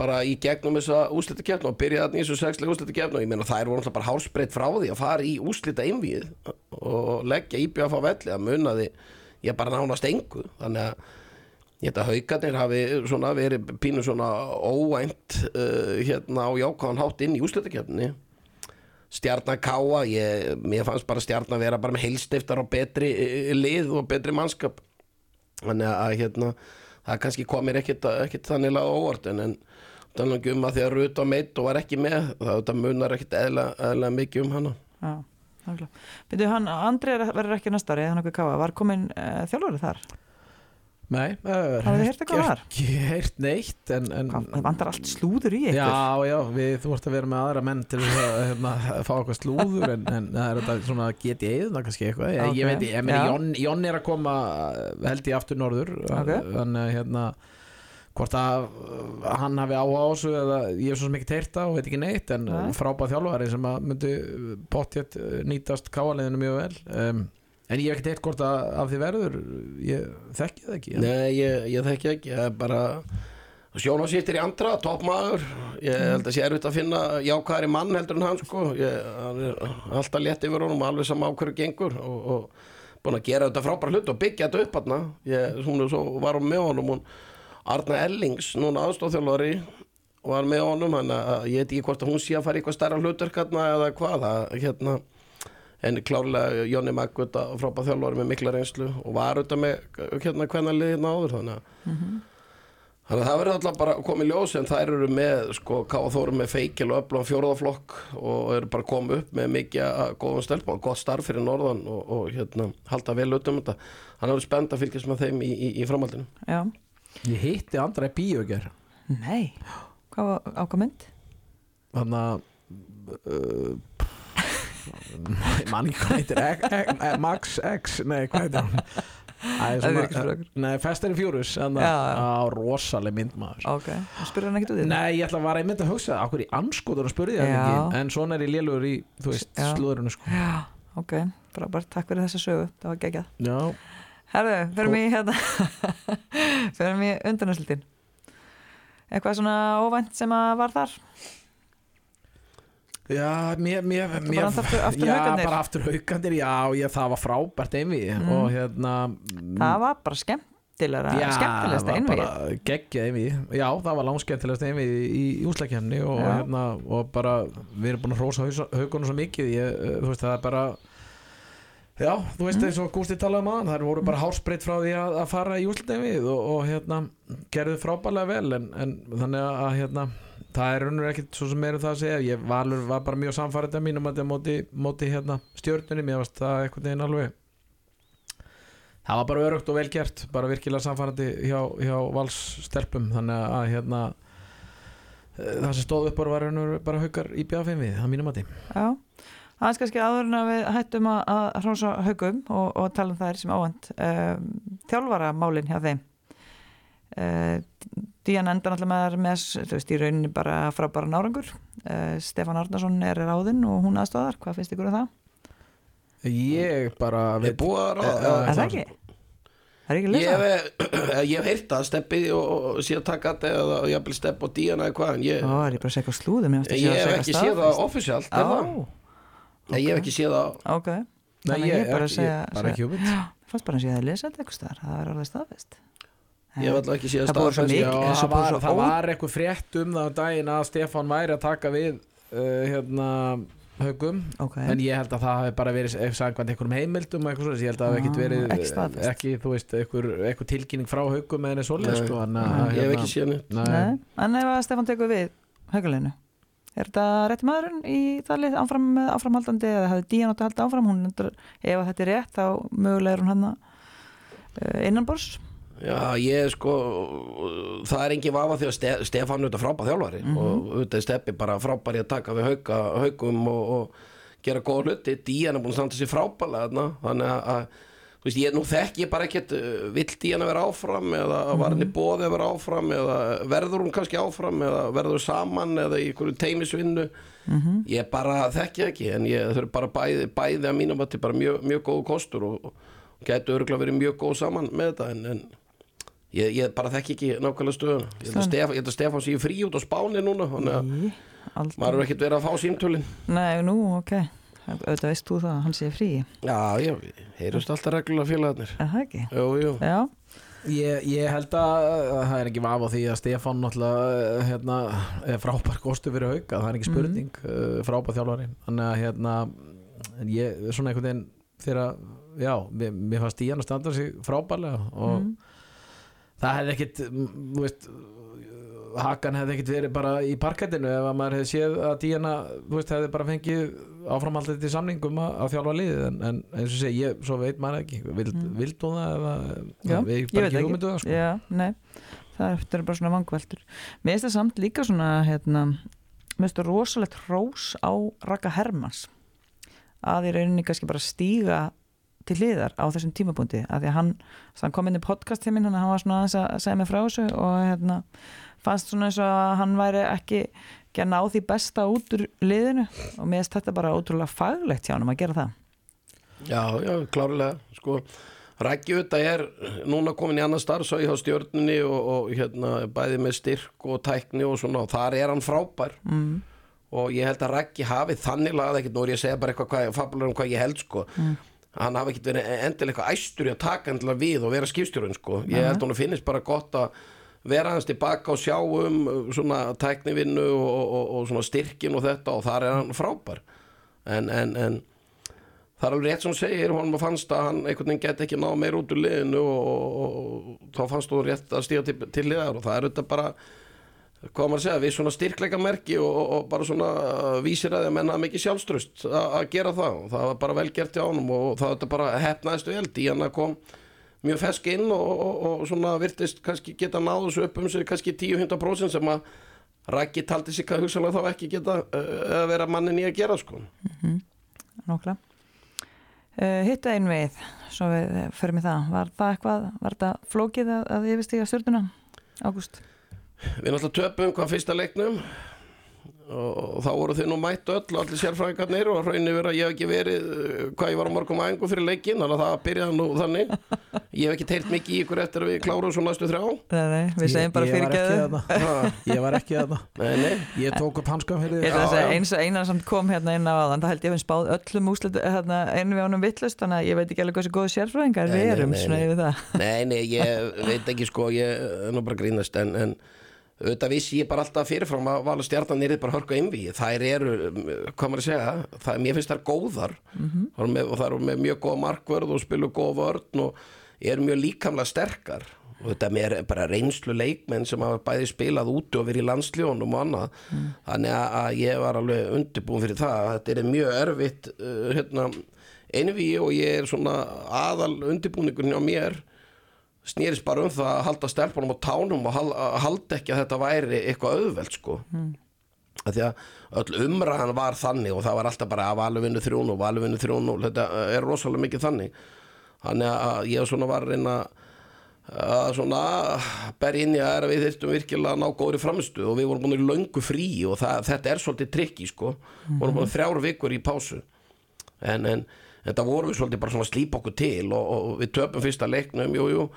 bara í gegnum þessa úslita og byrjaði í þessu sexlega úslita og ég meina þær voru náttúrulega bara hálsbreytt frá því að fara í úslita einvíð og leggja íbjöð á velli að munnaði ég bara nánast engu. Þannig að ég held að haugarnir hafi svona verið pínu svona óvænt uh, hérna á jákvæðan hátt inn í úslutakefni stjarnar káa ég, mér fannst bara stjarnar vera bara með heilstiftar og betri uh, lið og betri mannskap þannig að hérna það kannski komir ekkit þannig laga óvart en, þannig um að því að Ruta meitt og var ekki með það munar ekkit eðla, mikið um hana Já, nákvæmlega. Byrju, hann, Andri er- verður ekki næsta ári, hann okkur káa, var komin uh, þjálfari þar? Nei, Hafið þið heyrt eitthvað þar? Ekki heyrt neitt en, en Það vantar allt slúður í ykkur. Já, já, við, þú ert að vera með aðra menn til að hérna, fá eitthvað slúður en, en það er þetta svona get ég eða kannski eitthvað ég, Ok, ég veit, ég meina. Jón, Jón er að koma held ég aftur norður Ok. þannig að hérna hvort að hann hafi áhuga á þessu eða ég hef svo ekki teirta og veit ekki neitt en Nei. frábæð þjálfari sem að myndi pottjett nýtast káaliðinu mjög vel um, en ég hef ekki teirt hvort að af því verður ég þekki það ekki Nei, ég, ég þekki ekki, ég er bara Sjóna sýttir í andra, toppmaður. Ég held að sé erfitt að finna jákvæðari mann heldur en hann sko. Ég, hann er alltaf létt yfir honum alveg sama á hverju gengur og, og búin að gera þetta frábæra hlut og byggja þetta upp hann ég, hún er svo var hún með honum hún Arna Ellings, núna aðstofþjálfari var með honum, hann að ég veit ekki hvort að hún sé að fara í eitthvað stærra hlutverk hérna eða hvað, það, hérna en klárlega Jóni Maggut frábæð þjálfari með mikla reynslu og var auðvitað með hérna hvernig liðina áður þannig að Þannig að það verður alltaf bara komið ljós en þær eru með, sko, Káa Þóru með feikil og öflum fjórðaflokk og eru bara komið upp með mikið að góðum stelpum og gott starf fyrir norðan og, og hérna, halda vel utan um þetta. Hann verður spennt að fylgjast með þeim í, í, í framhaldinu. Já. Ég hitti andra í bíu ekki Nei, hvað var ákvað mynd? þannig að uh, ég man ekki hvað heitir Max X, nei hvað heitir hún Það okkur. Nei, Fast and Furious rosaleg mynd maður Ok, spyrir hann ekkert út í þetta? Nei, ég ætla að vara einmitt að hugsa Akkur í anskotur að spurði það ekki En svona er ég lélugur í, þú veist, slúðurinu sko. Já, ok, frábært, takk fyrir þessa sögu, það var geggjað. Já, Herðu, fyrir mig hérna, <laughs> fyrir mig undanúslitin. Eitthvað svona óvænt sem að var þar? Já, mér, mér, mér aftur- aftur Já, Haukarnir? bara aftur haukandir Já, ég, það var frábært einvið Mm. Og hérna Það var bara skemmtilega, Já, var einvið. bara geggjað einvið Já, það var langskemmtilegast einvið í, í úslakefni og, hérna, og bara við erum búin að hrósa haugunum svo mikið ég, eh, þú veist, það er bara Já, þú veist eins og Gústi talaði um aðan það voru bara hálsbreytt frá því að, að fara í úslitegin og, og hérna gerðu frábælega vel en, en þannig að hérna það er raunur ekkit svo sem meira um það að segja ég valur, var bara mjög samfærið að mínum að þetta móti, hérna stjörnunni mér varst það eitthvað neginn alveg það var bara örugt og vel gert bara virkilega samfærandi hjá, hjá valsstelpum þannig að hérna eh, það sem stóð upp bara var raunur bara haukar í bjáfinn við, það mínum að því Já, aðeins kannski áður en að við hættum að, hrósa haugum og, og tala um þær sem ávand. Um, þjálfaramálin hjá þeim. Uh, Díana enda náttúrulega með, þú veist, í rauninni bara frábæra nárangur. Uh, Stefán Arnarsson er ráðinn og hún aðstofar. Hvað finnst ykkur um það? ég bara Við búið að ráða. Eh, Er það ekki? Það er ekki að Ég lesa? hef, ég hef heyrt að steppi og, og síðan taka þetta eða jafnvel stepp og díana eða hvað en ég, Ó, er ég bara að segja eitthvað slúðum? ég hef ekki séð það offisjált, er það? Ó, Nei, ég hef ekki séð það Þannig ég, ég bara ekki, segja- ég, bara ekki hugmynd <gasps> Ég fannst bara að að ég lesa þetta eitthvað staðar. Það er orðið staðfest. Ég hef alltaf ekki en svo það var, eitthvað frétt um það á daginn að Stefán væri að taka við uh, hérna haugum Ok. en ég held að það hafi bara verið ef sagðan einhverjum heimildum eitthvað svo ég held að það hafi ekkit Ah, verið ekki staðfest. ekki, þú veist, einhver, einhver tilkynning frá haugum eða Nei. sko, en, að, Ég hef ekki. Nei. Nei, en ef að Stefán tekur við hauguleginu er þetta rétti maðurinn í það lið áfram með áframhaldandi eða hefði Dían átt að halda áfram hún, endur- ef að þetta er rétt þá mögulega er hún hann innanbors Já, ég sko það er engin vafa því að Ste Stefán auðvitað frábæð þjálfari og auðvitað Steppi bara frábæri að taka við hauka, haugum og, og gera góða hluti. Dían er búin að standa sér frábælega þarna þannig að, þú veist, ég, nú þekk ég bara ekkert uh, vill í að vera áfram eða var henni bóði að vera áfram eða verður hún kannski áfram eða verður saman eða í einhverju teimisvinnu ég bara þekki ekki en ég þau eru bara bæði, bæði að mínum að þetta er bara mjög, mjög góð kostur og, og gætu örgulega verið mjög góð saman með þetta en, en ég, ég bara þekki ekki nákvæmlega stöðuna. Ég held að Stefán, að sé frí út á Spáni núna þannig að Í, maður er ekkert verið að fá símtölin. Nei, nú, ok. Auðvitað veist þú það, hann sé frí. já, já, heyrust alltaf reglulega félagarnir. Er það ekki? jú, jú, Já, Ég, ég held að að það er ekki vaf á því að Stefán náttúrulega hérna, er frábær kostu fyrir hauka, það er ekki spurning mm. frábær þjálfari þannig að hérna en ég, svona einhvern veginn þegar, já, mér, mér fannst Díana standa sig frábærlega og það hefði ekkit veist Hakan hefði ekkit verið bara í parkettinu ef að maður hefði séð að Díana veist, hefði bara fengið áframhaldið til samningum að, að þjálfa liðið en, en eins og segi, ég, svo veit maður ekki vild, mm. vild hún það eða Já, við ég bara ekki ekki. það sko. Já, það er eftir bara svona vangveldur. Mér finnst það samt líka svona, hérna, mér finnst það rosalegt hrós á Raka Hermans að í rauninni kannski bara stíga til hliðar á þessum tímapunkti að því að hann, hann kom inn í podcast til minn hann var svona aðeins að segja mig frá þessu og hérna, fannst svona eins og að hann væri ekki, að ná því besta út úr liðinu og mér finnst þetta bara ótrúlega faglegt hjá hann að gera það. Já, já, klárlega sko, auðvitað er núna komin í annar starfsæði hjá stjörnunni og, og hérna bæði með styrk og tækni og svona og þar er hann frábær. Mm. og ég held að Rækki hafi þannig lagað ekkert, nú er ég að segja bara eitthvað hvað, um hvað ég held sko hann hafi ekkert verið endilega æstur í að taka endilega við og vera skipstjórun sko. Ég held að hún finnist bara gott að vera hans tilbaka og sjá um uh, svona tæknivinnu og, og, og svona styrkin og þetta og þar er hann frábær. En, en, en það er alveg rétt sem hún segir honum fannst að hann einhvern veginn get ekki ná meir út úr liðinu og, og, þá fannst þú rétt að stíga til, til liðar og það er auðvitað bara hvað maður að segja, við svona styrkleikamerki og, og, og bara svona uh, vísir að því að menna mikið sjálfströst að að gera það og það var bara vel gert hjá honum og það þetta bara hefnaðist vel í hann að kom mjög fesk inn og, og, svona virtist kannski geta náðu þessu upp um sig kannski 10-100% sem að Raggi taldi sig hvað hugsalega þá ekki geta uh, að vera mannin í að gera sko Nókla. Uh, hitta einn við, svo við förum í það. Var það eitthvað, var þetta flókið að, að yfirstíga stjórnuna, Ágúst? Við náttúrulega töpum hvað fyrsta leiknum og, og þá voru þið nú mætt öll og allir sérfræðingarnir og raunni verið að ég hef ekki verið uh, hvað ég var á morgum aðengu fyrir leikin þannig að það byrjaði nú þannig. <laughs> Ég hef ekki teilt mikið í ykkur eftir að við klárum svo næstu þrjá. Nei, nei, við segjum bara var ekki <laughs> ég var ekki þarna. Nei, nei, ég tók upp hanskam fyrir að já. eins og einan sem kom hérna inn á aðan, það held ég að við spáð öllum úslit hérna, einu við ánum vittlust, þannig að ég veit ekki alveg hvað þessi góðu sérfræðingar við erum nei, nei. yfir það. nei, nei, ég veit ekki sko, ég er nú bara að grínast en, en auðvitað vissi ég bara alltaf fyrirfram að vala stjarnan er bara hörku einví þær eru, hvað maður að segja það, mér finnst þær góðar. Mm með, og þær eru með mjög góð markvörð og spilu góð vörn og eru mjög líkamlega sterkar. Og þetta með bara reynslu leikmenn sem hafa bæði spilað úti og verið í landsljónum og annað. Þannig að, ég var alveg undirbúin fyrir það. Þetta er mjög erfitt uh, hérna, einví og ég er svona aðal undirbúningur hjá mér snýrist bara um það að halda stelpunum á tánum og halda ekki að þetta væri eitthvað auðvelt sko. Mm. að því að öll umræðan var þannig og það var alltaf bara að valuvinu 3-0 valuvinu 3-0, þetta er rosalega mikið þannig. Þannig að ég svona var reyna að svona berja inn í að við þyrftum virkilega að ná góðri framistu og við vorum búin í löngu frí og það, þetta er svolítið trikki sko. Vorum búin þrjár vikur í pásu. En, en þetta vorum við svolítið bara svona að slípa okkur til og, og við töpum fyrsta leiknum, jú, jú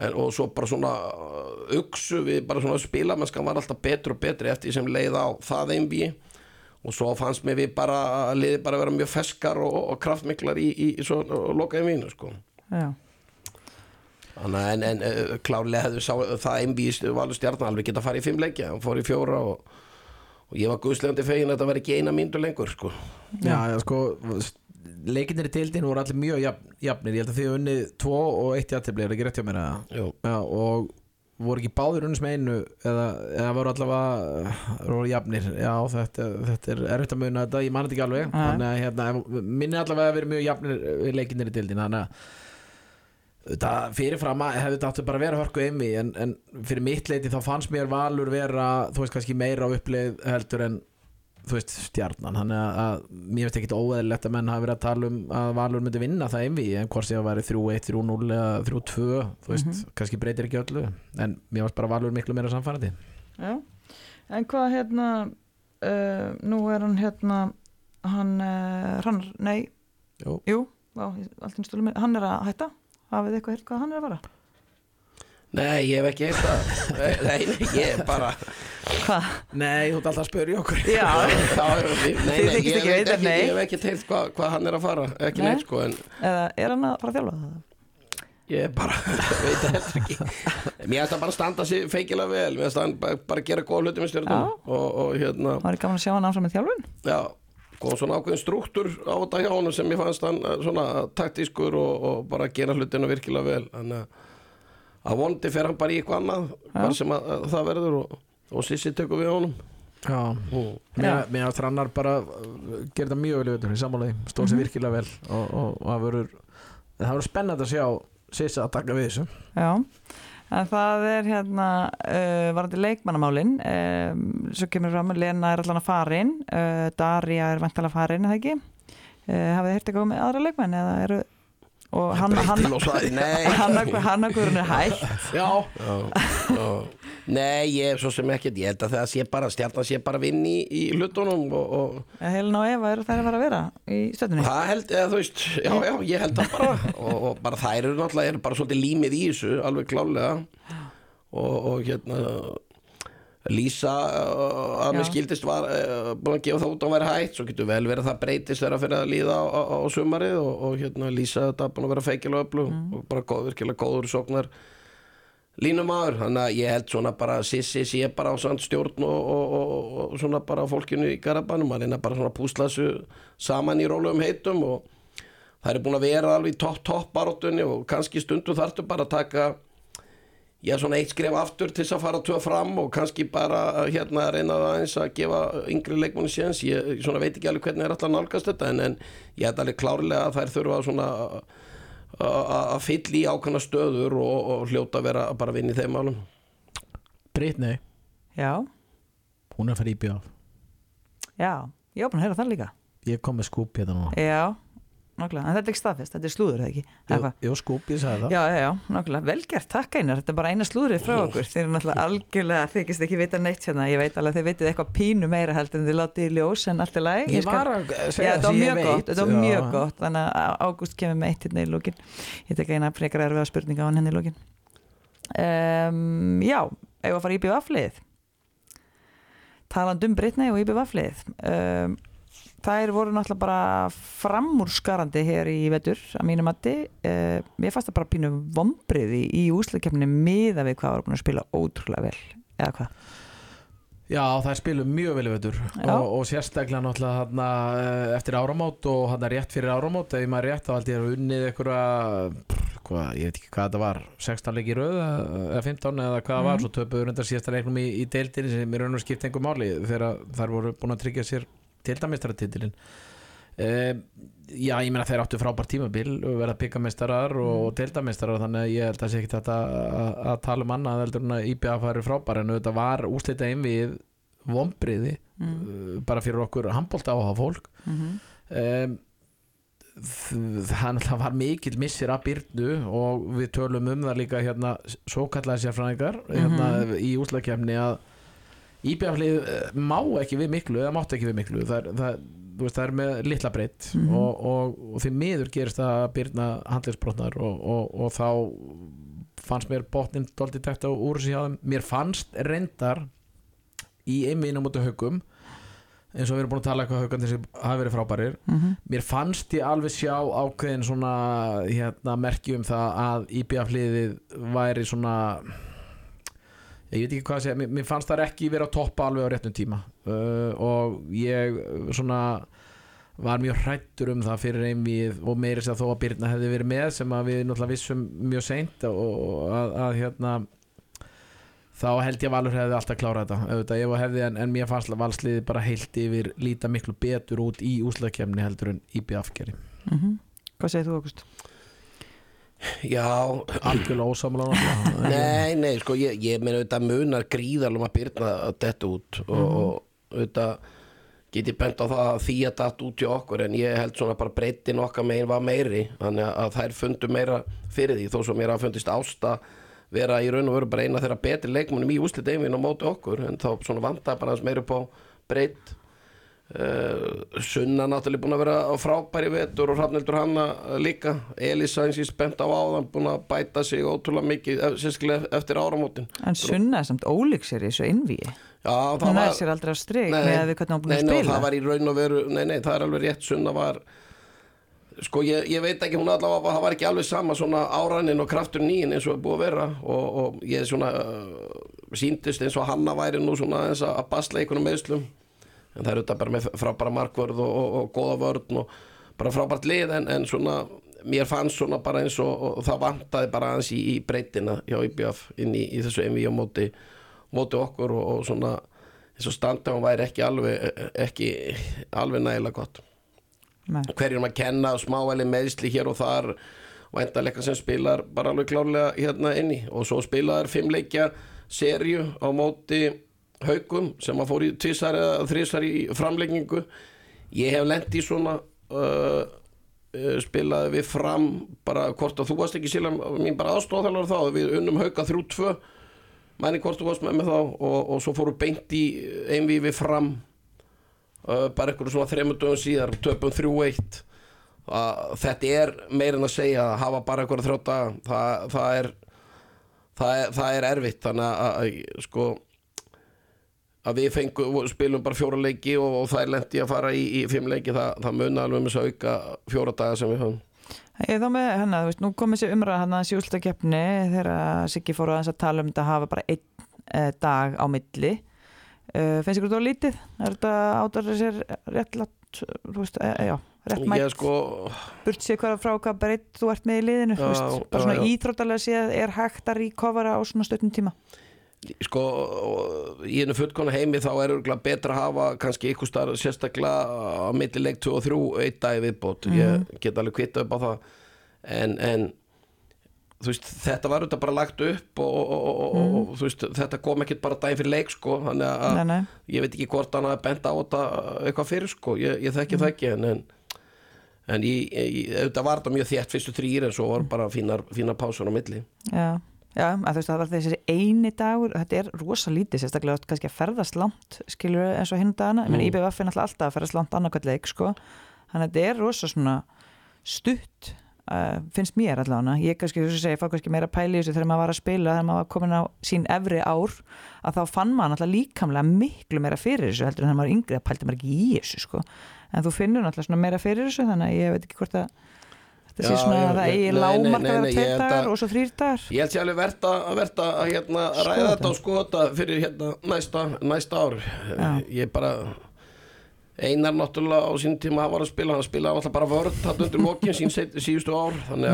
en, og svo bara svona uh, uksu við bara svona spilamennskan var alltaf betri og betri eftir sem leið á það einví og svo fannst mér við bara að liði bara vera mjög feskar og, og kraftmiklar í, í, í svo loka einvínu sko. Já, Þannig en, en uh, klárlega hefðu sá það einví valur stjarnan alveg geta að fara í fimm leikja hann fór í fjóra og, og ég var guðslegandi fegin að þetta veri ekki eina mínútu lengur sko. Já, já, sko leikinnir í tildin voru allir mjög jafn, jafnir. Ég held að þið unnið tvo og eitt jafntefli er ekki rétt hjá mér já, og voru ekki báðir unnins með einu eða, eða voru allavega voru jafnir, já þetta, þetta er erfitt að muna þetta, ég man þetta ekki alveg. Þannig að hérna, minni allavega að vera mjög jafnir við leikinnir í tildin þannig að þetta fyrirfram að- hefði þetta áttu bara að vera hörku einmi en, en fyrir mitt leiti þá fannst mér valur vera þú veist kannski meira á uppleið heldur en þú veist, stjarnan þannig að, að mér veist ekki óeðlilegt að menn hafi verið að tala um að Valur myndi vinna það einvi en hvort sé að væri 3-1, 3-0 eða 3-2 þú veist, kannski breytir ekki öllu. En mér varst bara Valur miklu meira samfærandi Já, en hvað hérna uh, nú er hann hérna hann uh, Hrannar, nei, Jú. jú á, hann er að hætta. Hafið þið eitthvað heyrt hvað hann er að vara? Nei, ég hef ekki eitt það. <laughs> Nei, nei, ég er bara Hvað? Nei, þú ert alltaf að spyrja okkur. Já, nei, nei, ég ekki veit vita, ekki, hef ekki teilt hvað hva hann er að fara Ekki Nei. neitt sko, en eða er hann að fara að þjálfa það? ég bara <laughs> veit það heldur ekki. Mér finnst það bara standa sig feikilega vel Mér finnst það bara, bara gera góða hluti með stjórnum og, og hérna, Það var gaman að sjá hann áfram með þjálfun? Já kom svona ákveðin struktúr á þetta hjá honum sem ég fannst hann eh, svona taktískur og, og bara gera hlutina virkilega vel þannig að- að vondi fer hann bara í eitthvað annað hvað sem að, að það verður og, og Sissi tekur við honum. Já, mér varst Hrannar bara uh, þetta mjög vel í sammálaði, stóð sér virkilega vel og, og, og það verður það verður spennandi að sjá Sissa að taka við þessu. Já, en það er hérna uh, varandi leikmannamálin um, svo kemur fram að Lena er allan að farin uh, Darja er vantalega farin, eða ekki? Uh, hafið þið heyrt eitthvað með aðra leikmenn eða eru og hann, hann, og svæði, nei. <laughs> hann, hann, hann er hægt <laughs> Já, Já, já. Nei, ég er svo sem ekkert, ég held að það sé bara, stjarnan sé bara vinn í, í hlutunum og, og Helin og Eva eru þær að fara að vera í stöðunni. Það held, eða þú veist, já, já, ég held það bara og, og bara þær eru náttúrulega, eru bara svolítið límið í þessu, alveg klálega og, og hérna Lísa uh, að mér skildist var uh, búin að gefa það út að hún væri hægt svo getur vel verið að það breytist þegar að fyrir að líða á, á, á sumarið og, og hérna Lísa þetta búin að vera feikilega öflug og bara góð, virkilega góður sóknar línumæður, þannig að ég held svona bara Sissi sé bara á stjórn og, og, og, og svona bara fólkinu í Garabanum, að reyna bara svona að púsla þessu saman í rólegum heitum og það er búin að vera alveg topp topp baróttunni og kannski stundu þartu bara að taka já svona eitt skref aftur til þess að fara að tuga fram og kannski bara hérna reyna aðeins að gefa yngri leikmanni séns, ég svona veit ekki alveg hvernig er alltaf nálgast þetta en, en ég held alveg klárlega að þær þurfa svona að fylla í ákvæmna stöður og, og hljóta að vera að bara vinna í þeim málum. Britney, Já, hún er að fara í bjóð já, ég búin að heyra það líka. Ég kom með skúp hérna núna. Já, nákvæmlega, en þetta er ekki staðfest, þetta er slúður eða ekki? Jú, skúp, ég sagði það. Já, já, nákvæmlega, velgert, takk einar, þetta er bara eina slúðrið frá okkur, þeir eru náttúrulega algjörlega, þykist ekki vita neitt hérna, ég veit alveg að þið vitið eitthvað pínu meira heldur en þið látið í ljós en allt er læg. Ég var að segja var sem ég veit. þetta var mjög gott, þannig að Ágúst kemur með eitt hérna í lókin, ég tek eina frekar erfiða spurninga á hann henni í lókin. Um, já, ef að fara í IBVF-lið, þær voru náttúrulega bara framúrskarandi hér í vetur að mínu mati uh, mér fannst það bara pínu vombriði í úsleikefni miða við hvað var búin að spila ótrúlega vel eða hvað Já, það spilum mjög vel í veitur Já. og, og sérstaklega náttúrulega hana, eftir áramót og hann rétt fyrir áramót ef maður rétt þá held ég að unnið einhverja ég veit ekki hvað þetta var 16 leiki í röð eða 15 eða hvað það var, Mhm. svo töpuður undar síðasta leiknum í, í deildinni sem er raun og skipt einhver máli þegar þær voru búin að tryggja sér deildamistratititilin um, Já, ég meina þeir áttu frábært tímabil og verða byggameistarar og Mm. deildameistarar þannig að ég held að sé ekki þetta að, að tala um annað heldur en að IBF væri frábær en þetta var úslita einvið vombriði mm. uh, bara fyrir okkur handbólta áhuga fólk Mm um, það var mikill missir að byrnu og við tölum um það líka hérna svo kallaði sérfræðingar hérna, í úslakefni að íbjaflið eh, má ekki við miklu eða mátt ekki við miklu það, er- það, veist, það er með litla breytt Mhm. og, og, og því miður gerist það að byrna handlisbrotnar og, og, og þá fannst mér botnin doldi tekt á úr á þeim mér fannst reyndar í einmiðinu mútu haugum eins og við erum búin að tala eitthvað haugandi sem hafi verið frábærir -hmm. mér fannst ég alveg sjá ákveðin svona hérna, merki um það að IBF liðið væri svona ég veit ekki hvað að segja mér, mér fannst það ekki vera að toppa alveg á réttum tíma uh, og ég uh, svona var mjög hrættur um það fyrir einvið og meiri sér þó að Birna hefði verið með sem að við náttúrulega vissum mjög seint og, og að, að hérna þá held ég að Valur hefði alltaf klárað þetta auðvitað, ég var hefði en, en mér fannst valsliði bara heilt yfir líta miklu betur út í úslagkemni heldur en IBF gerir Mhm. Hvað segir þú Ágúst? Já, algjörlega ósamlega nei, nei, sko ég, ég meina auðvitað munar gríðalum að byrna að detta út og, og auðvitað get ég bent á það að því að datt út í okkur en ég held svona bara breytin okkar megin var meiri þannig að þær fundu meira fyrir því þó svo mér að fundist ásta vera í raun og veru bara eina þeirra betri leikmunum í úslit einvinn á móti okkur en þá svona vantaði bara aðeins meira á breytt Uh, Sunna náttúrulega búin að vera á frábæri vetur og Hrafnildur Hanna líka. Elisa eins og ég spennt á áðan búin að bæta sig ótrúlega mikið ef- sérstaklega eftir áramótin. En Sunna er samt ólík sér í þessu innvíi það Hún er sér aldrei á strik Nei, með hvernig hún búin nei, að nei, spila. það var í raun og veru Nei, nei, það er alveg rétt Sunna var Sko, ég, ég veit ekki, hún allavega það var ekki alveg sama svona áranin og kraftur nýin eins og er búið að vera og, og ég svona uh, síndist eins og Hanna væri nú svona en það er auðvitað bara með frábæra markvörð og, og, og góða vörn og bara frábært lið en, en svona mér fannst svona bara eins og, og það vantaði bara aðeins í, í breytina hjá IBF inn í, í þessu MV á móti, móti okkur og, og svona eins og standa hún væri ekki alveg ekki alveg nægilega gott Nei. hverjum að kenna smávæli meðsli hér og þar og endalega sem spilar bara alveg klárlega hérna inni og svo spilaðar fimmleikja serju á móti haugum sem að fór í tvisar eða þrisar í framleggingu ég hef lent í svona uh, uh, spilaði við fram bara hvort að þú varst ekki síðan mín bara aðstofþjálfur þá við unnum hauga 3-2 mæni hvort þú varst með mig þá og, og svo fóru beint í einví við fram uh, bara einhverju svona þremur dögum síðar töpum 3-1 að þetta er meira en að segja að hafa bara einhverja þrjá daga. Það, það er það er, það er erfitt. Þannig að, að sko að við fengum, spilum bara fjóra leiki og, og það er lent í að fara í, í fimm leiki það, það munna alveg um þess að auka fjóra daga sem við höfum Ég þá með hennar, þú veist, nú kom þessi umræða hann að sjúltakeppni þegar Siggi fór aðeins að tala um þetta að hafa bara einn eh, dag á milli uh, finnst ykkur þetta lítið? Er þetta átarður sér réttlátt, þú veist, e, já, réttmætt sko, burt sér hvað frá hvað breytt þú ert með í liðinu, þú Já, veist, já, bara svona já. íþróttalega séð er hægt að ríkofara á svona stöttum tíma sko í einu fullkona heimi þá er örgulega betra að hafa kannski ykkur starf sérstaklega á millileik 2 og 3 eitt dag viðbót. Ég get alveg kvitta upp á það. En, en þú veist, þetta var auðvitað bara lagt upp og, og, og, og, þú veist, þetta kom ekkert bara daginn fyrir leik sko, þannig að Nei, nei. ég veit ekki hvort hann hafi bent á þetta eitthvað fyrir sko, ég, ég þekki það ekki en, en, en ég, ég, auðvitað var þetta mjög þétt fyrstu þrýr en svo var bara fínar, fínar pásur á milli. Já, já, að þú veist það var þessi eini dagur, þetta er rosa lítið sérstaklega kannski að ferðast langt skilur eins og hinn dagana, ég meina Mm. IBF er alltaf að ferðast langt annarkvæmt leik sko, þannig að þetta er rosa svona stutt uh, finnst mér allavega, ég kannski þess að segja, fá kannski meira pæli þessu þegar maður var að spila þegar maður var komin á sín efri ár að þá fann maður náttúrulega líkamlega miklu meira fyrir þessu heldur en þegar maður var yngri að pældi maður ekki í þessu sko, en þú finnur svona meira fyrir þessu þetta sé svona að það eigi nei, að vera tveir dagar og svo þrýr dagar Ég held sér alveg verðt að, verðt að hérna, ræða þetta. og skoða þetta fyrir hérna, næsta, næsta ár. Ég bara Einar náttúrulega á sín tíma var að spila hann spilaði alltaf bara vörð hann undir lokin sín síðustu ár þannig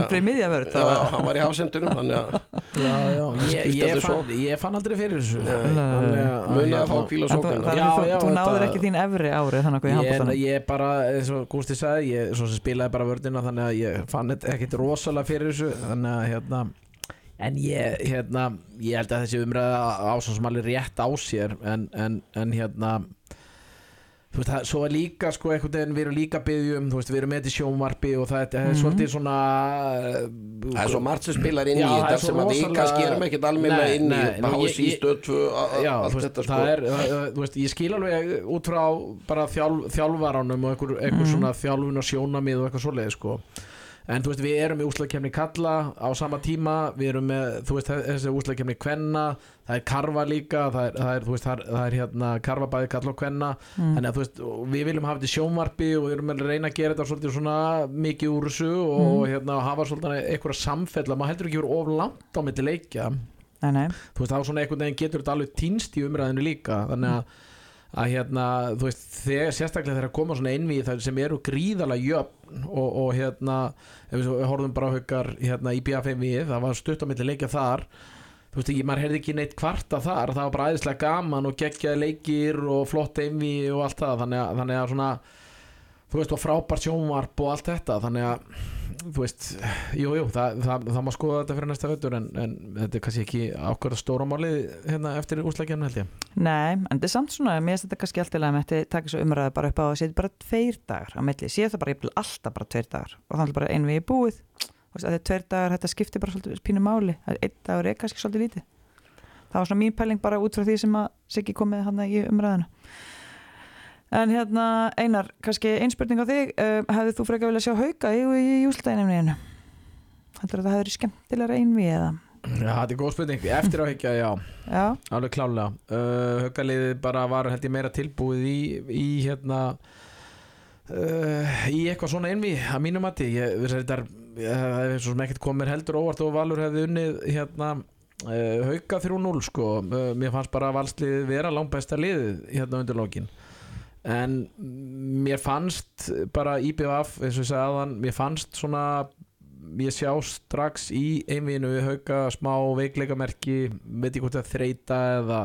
vörð Já, hann var í hafsendunum þannig að Já, já, ég, ég, fann, ég fann aldrei fyrir þessu. Þannig að- að fá kvíla En þú, náður ekki þín efri árið þannig að Ég, ég bara, eins og Gústi sagði ég svo sem spilaði bara vördina þannig að ég fann ekkit rosalega fyrir þessu. Þannig að hérna en ég, hérna, ég held að þessi umræða alveg rétt á sér en, en, en hérna þú veist, það, svo er líka sko einhvern veginn, við erum líka byggjum, þú veist, við erum með í sjónvarpi og það er Mhm. svolítið svona Það er svo margt sem spilar inn í þetta sem að við kannski erum ekkert almennilega Nei, inn í nei, nú, HSI ég- ég- stöð 2 a- a- Já, allt þetta sko það er, þú veist, ég skil alveg út frá bara þjálf, þjálfaranum og einhver, einhver Mhm. svona þjálfun og sjónamið og eitthvað svoleiði sko en þú veist, við erum í úslagkemni kalla á sama tíma, við erum með þú veist, þessi úslagkemni kvenna það er karfa líka, það er, það er, veist, það er, það er hérna karfa bæði kalla og kvenna. Mm. þannig að þú veist, við viljum hafa þetta sjónvarpi og við erum að reyna að gera þetta svolítið svona mikið úr þessu og, Mm. hérna hafa svolítið einhverja samfella, maður heldur ekki verið of langt á milli leikja. Nei, nei, þú veist, þá svona einhvern veginn getur þetta alveg týnst í umræðinu líka. Þannig að, að hérna, þú veist, þegar, sérstaklega þegar koma svona einvið þar sem eru gríðalega jöfn og, og hérna, ef við horfum bara á haukar hérna í BFM-ið, það var stutt á milli leikja þar. Þú veist ekki, maður heyrði ekki neitt kvarta þar, það var bara æðislega gaman og geggjaði leikir og flott einvið og allt það, þannig að, þannig að svona þú veist, og frábært sjónvarp og allt þetta, þannig að þú veist, jú, jú það, það, það má skoða þetta fyrir næsta vettur en, en þetta er kannski ekki ákvæða stóra málið hérna eftir úrslækjana held ég. Nei, en þetta er samt svona, mér finnst þetta kannski alltaf að með þetta taka svo umræðu bara upp á að setja bara tveir dagar á milli, sé það bara jafnvel alltaf bara tveir dagar. Og þannig bara einu við í búið. Og þetta er tveir dagar, þetta skiptir bara svolítið pínu máli, einn dagur er kannski svolítið lítið. Það var svona mín pæling bara út frá því sem að Siggi komið hann í umræðinu en hérna Einar, kannski einspurning á þig. Uh, hefði þú frekar viljað sjá hauka í, í, úslutæðinni Heldur að það verið skemmtilega einvið eða? Já, þetta er góð spurning, eftir áhyggja, já. Já, alveg klálega uh, Haukaliðið bara var held ég meira tilbúið í, í hérna uh, í eitthvað svona einvi að mínum mati. Ég, þetta er, það er svo sem ekkert komir heldur óvart og Valur hefði unnið hérna Hauka 3-0 sko. Mér fannst bara valslið vera langt besta liðið hérna undir lókin en mér fannst bara IBF eins og ég sagði aðan mér fannst svona ég sjá strax í einvinu við hauka smá veikleikamerki veit ekki hvort það þreita eða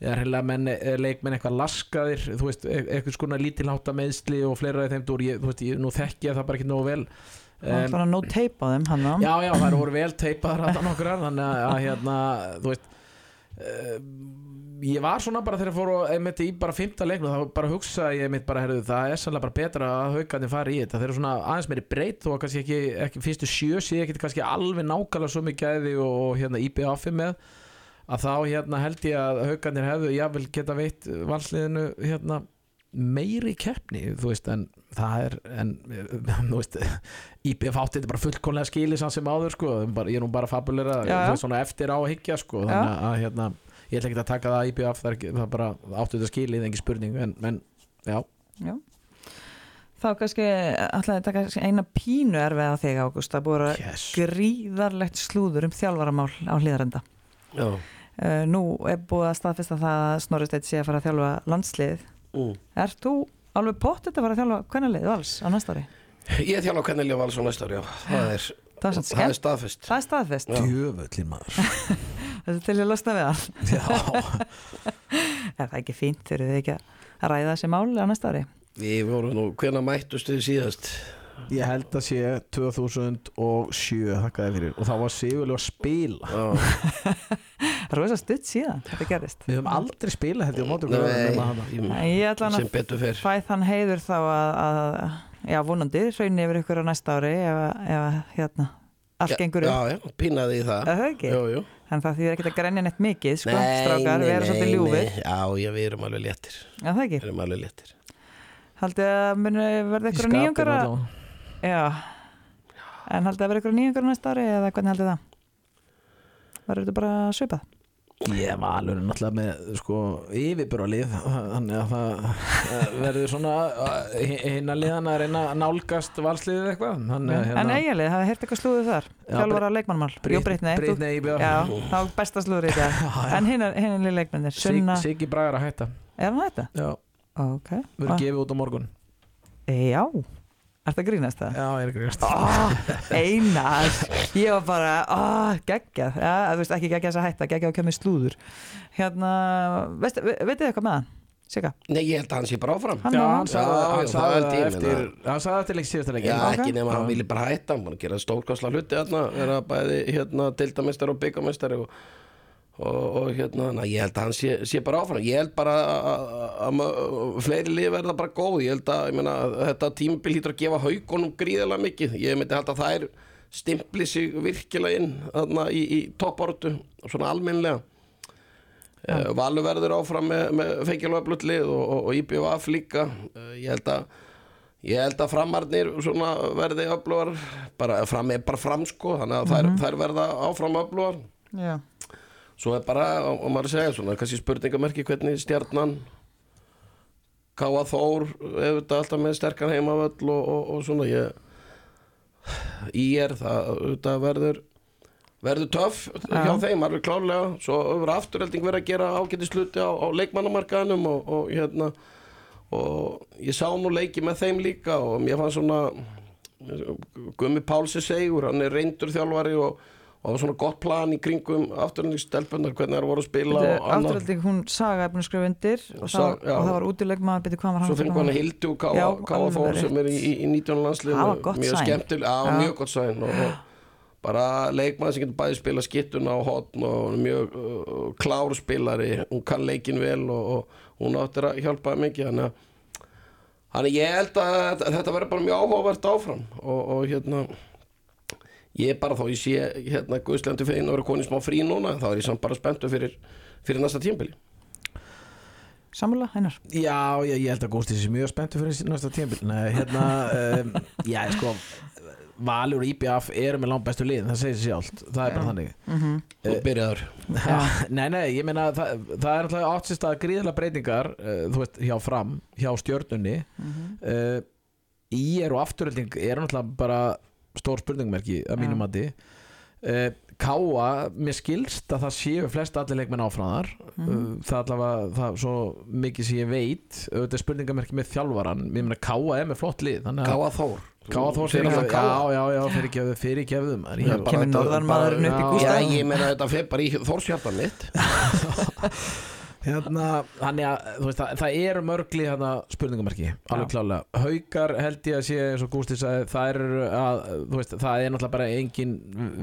eða heila menn, eða leikmenn eitthvað laskaðir þú veist, e- eitthvað skona lítilháta meðsli og fleira í þeim dúr, ég, þú veist, ég, nú þekki ég það bara ekki nógu vel. Það var svona á þeim hann á Já, já, það voru vel teipaðar þetta nokkur þannig að, hérna, þú veist ég var svona bara þegar ég fór og einmitt í bara fymta leiknum þá bara hugsaði ég einmitt bara, herrðu, það er sannlega bara betra að haugandi fari í þetta, þeir eru svona aðeins meiri breytt og kannski ekki, ekki fyrstu sjö sé ekki kannski alveg nákvæmlega svo mikið gæði og, og hérna IBF með að þá hérna held ég að haugandir hefðu jável geta veitt valsliðinu hérna meiri keppni þú veist en það er en <laughs> þú veist IBF átti þetta bara fullkonlega skilis hann sem áður sko bara, ég er nú bara fabulera svona eftir á að higgja sko þannig að hérna ég ætla ekki að taka það IBF það er, ekki, það bara áttu þetta skilið engin spurning en, en já Já. Þá kannski ætlaði að taka eina pínu erfið á þig Ágúst að búið að yes. gríðarlegt slúður um þjálfaramál á hlýðarenda. Já, Uh, nú er búið að staðfesta það að Snorri Steinn sé að fara að þjálfa landslið. Mm. Er þú alveg pottet að fara að þjálfa hvernig lið vals á næsta ári? Ég þjála hvernig Ljóf Valsson næsta ári, já Það er, Það er það er staðfest Það er staðfest. Já. djöfullin maður <laughs> Þetta er til að losna við all. <laughs> já, <laughs> Er það ekki fínt? Þurfið þið ekki að ræða þessi máli á næsta ári? Við vorum nú, hvenær mættust þið síðast ég held að sé 2007 þakkaði fyrir. Og þá var Sigurlega að spila. Já, Rosa stutt síðan, þetta gerist. við höfum aldrei spilað held ég á nei, hana. ég, ætla hann að sem betur fer. fæ þann heiður þá að, að já, vonandi, hraunni yfir ykkur á næsta ári ef, að- ef að, hérna, allt gengur upp. Já, já, pínaði í það. Er það ekki? Jú, jú. En það þýðir ekki að grenja neitt mikið, sko, strákar, við erum svolítið ljúfið. Já, já, við erum alveg léttir. Já, það ekki. Við erum alveg léttir. Haldið að muni ykkur skapinu nýjungar að... Já. En haldið að verða ykkur nýjungar næsta ári eða hvernig haldið það? Verður þetta bara svipað? Ég var alveg náttúrulega með sko, yfirbúralið þannig að það verður svona hinn að liðana að reyna að nálgast valsliðið eitthvað að En eiginlega, hafið heyrt eitthvað slúðið þar? Já, Þjálfara leikmannmál? Já, þá besta slúður í þetta. <laughs> En hinn er. Sunna, Siggi Bragar að hætta er hann þetta? Já, Ok. verður gefið út á morgun Já. Er þetta grínast það? Já, ég er veist Oh, einar ég var bara, oh, geggjað ja, þú veist ekki geggjað þess að hætta, geggjað að kemur slúður hérna, veist, ve veitir þið eitthvað með hann? Sigga? Nei, ég held að hann sé bara áfram Hann Já, hann sagði Já, hann já, eftir hann sagði það til ekki síðasta leik Já, Ok. ekki nema Já. hann vilja bara hætta Hann búin að gera stórkostla hluti þarna Vera bæði hérna deildamestari og byggamestari og, og, og hérna na, Ég held að hann sé, sé bara áfram. Ég held bara að- fleiri lið verða bara góð. Ég held að ég meina, þetta tímabil hýtur að gefa haugunum gríðarlega mikið. Ég myndi held að það er stimpli sig virkilega inn þarna í, í topportu Svona almennlega Uh, Valur verður áfram með, með feikilvæg bluttlið og, og, og IBVF líka. Uh, ég held að ég held að framarnir svona verði öflugar. Bara fram er bara fram sko þannig að þær, þær verða áfram öflugar. Já. Svo er bara, og maður segja svona kannski spurningamerki hvernig stjarnan Káa Þór auðvitað alltaf með sterkan heimavöll og, og, og svona ég í er það auðvitað verður verður töff hjá þeim alveg klárlega. Svo öfur afturhelding verið að gera ágæti sluti á, á leikmannamarkaðanum og, og hérna og ég sá nú leiki með þeim líka og mér fann svona Gummi Pálsi segur, hann er reyndur þjálfari og, og það var svona gott plan í kringum afturinn í stelpunar hvernig það voru að spila Afturhalding, hún saga er búin að skrifa undir og, Og já. og það var útilegmaður, betur hvað var hann svo að spila hann með? Hildi og Þór rétt. sem er í, í, í 19 landsliðinu mjög skemmtileg, á, mjög gott sæn og, bara leikmaður sem getur bæði spila skittuna og hotn og mjög uh, klár spilari, hún kann leikin vel og, og hún áttir að hjálpa mikið þannig að ég held að þetta verður bara mjög áhugavert áfram og, og hérna ég er bara þá, ég sé hérna Guðslandi fegin að vera konið smá frí núna þá er ég samt bara spenntu fyrir, fyrir næsta tímbili Sammála, hennar Já, ég, ég held að Gósti sé mjög spenntur fyrir næsta tímabil. Nei, hérna, um, <laughs> já, sko Valur og IBF eru með langt bestu lið það segir sér sjálft, það er bara þannig. Og byrjaður. Já, <laughs> Nei, nei, ég meina það, það er alltaf átt sér stað gríðlega breytingar uh, þú veist, hjá fram, hjá stjörnunni. Uh, í er og afturölding er náttúrulega bara stór spurningmerki að mínum Já. mati. Uh, Káa, mér skilst að það séu flest allir leikmenn áfráðar uh, það er allavega það er svo mikið sem ég veit. Auðvitað er spurningamerki með þjálfaran ég meina Káa er með flott lið þannig að Káa Þór. Káa Þór fyrir alltaf Káa. já, já, já, fyrir gefðu, fyrir gefðu maður. Já, Ég- bara Kemur þetta- norðanmaðurinn upp í Gústaf? Já, ég meina þetta fer bara í Þórshjartan mitt <laughs> <laughs> Hérna, þannig að veist, það, það eru mörgli hérna, spurningamarki, alveg klálega Haukar held ég að sé eins og Gústi sagði það er, að, veist, það er náttúrulega bara engin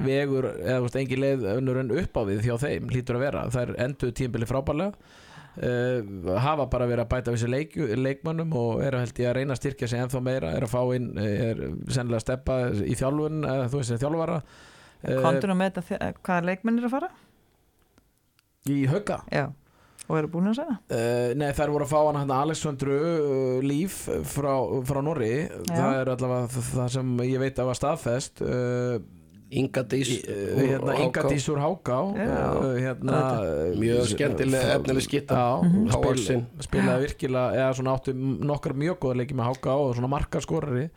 vegur eða veist, engin leið önnur en upp á við hjá þeim hlýtur að vera, það er enduð tímbili frábærlega uh, hafa bara verið að bæta sér leik, leikmönnum og eru held ég að reyna að styrkja sig ennþá meira, er að fá inn er sennilega að steppa í þjálfun eða þú veist, sem þjálfara. Uh, Kontun að meta hvaða leikmenn er að fara? í Hauka. Já, og eru búin að segja? Uh, nei, þær voru að fá hana hérna Alexandru uh, Líf frá, frá Norri. Það er allavega það sem ég veit að var staðfest uh, Inga Dís uh, hérna, Inga Dís úr Háká Já, uh, hérna, Mjög skemmtileg, efnileg skitta. Já, spil, Hávaxin. spilaði virkilega eða svona áttu nokkar mjög góða leiki með Háká og svona markaskorari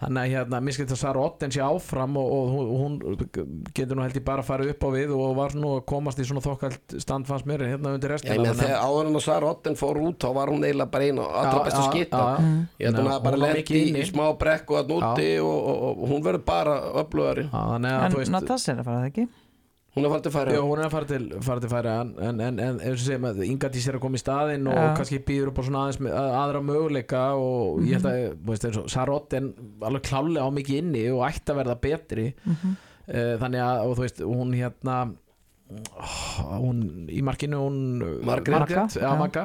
þannig að hérna, mér skilst að Sara Otten sé áfram og, og hún, hún getur nú held ég bara að fara upp á við og var nú að komast í svona þokkalt stand fannst mér hérna undir Já, restina að- þegar áður en að Sara Otten fór út þá var hún eiginlega bara eina allra Já, besta já, skitta já. ég held að hún Já, hafi bara mikið í, smá brekku að núti og, og, og hún verður bara öflugari. Já, að En Natasja er að fara það ekki? Hún er farið til færi Já, hún er að fara til, fara til færi en, en, en, en eins og segjum að Inga Dís er að koma í staðinn og Já. kannski býður upp á svona aðeins með, að- aðra möguleika og ég held að, þú veist, eins og Sarotten alveg klálega á mikið inni og ætti að verða betri Mhm. uh, þannig að, og þú veist, hún hérna oh, hún í markinu hún Margrét. Margrét, já, Já. Magga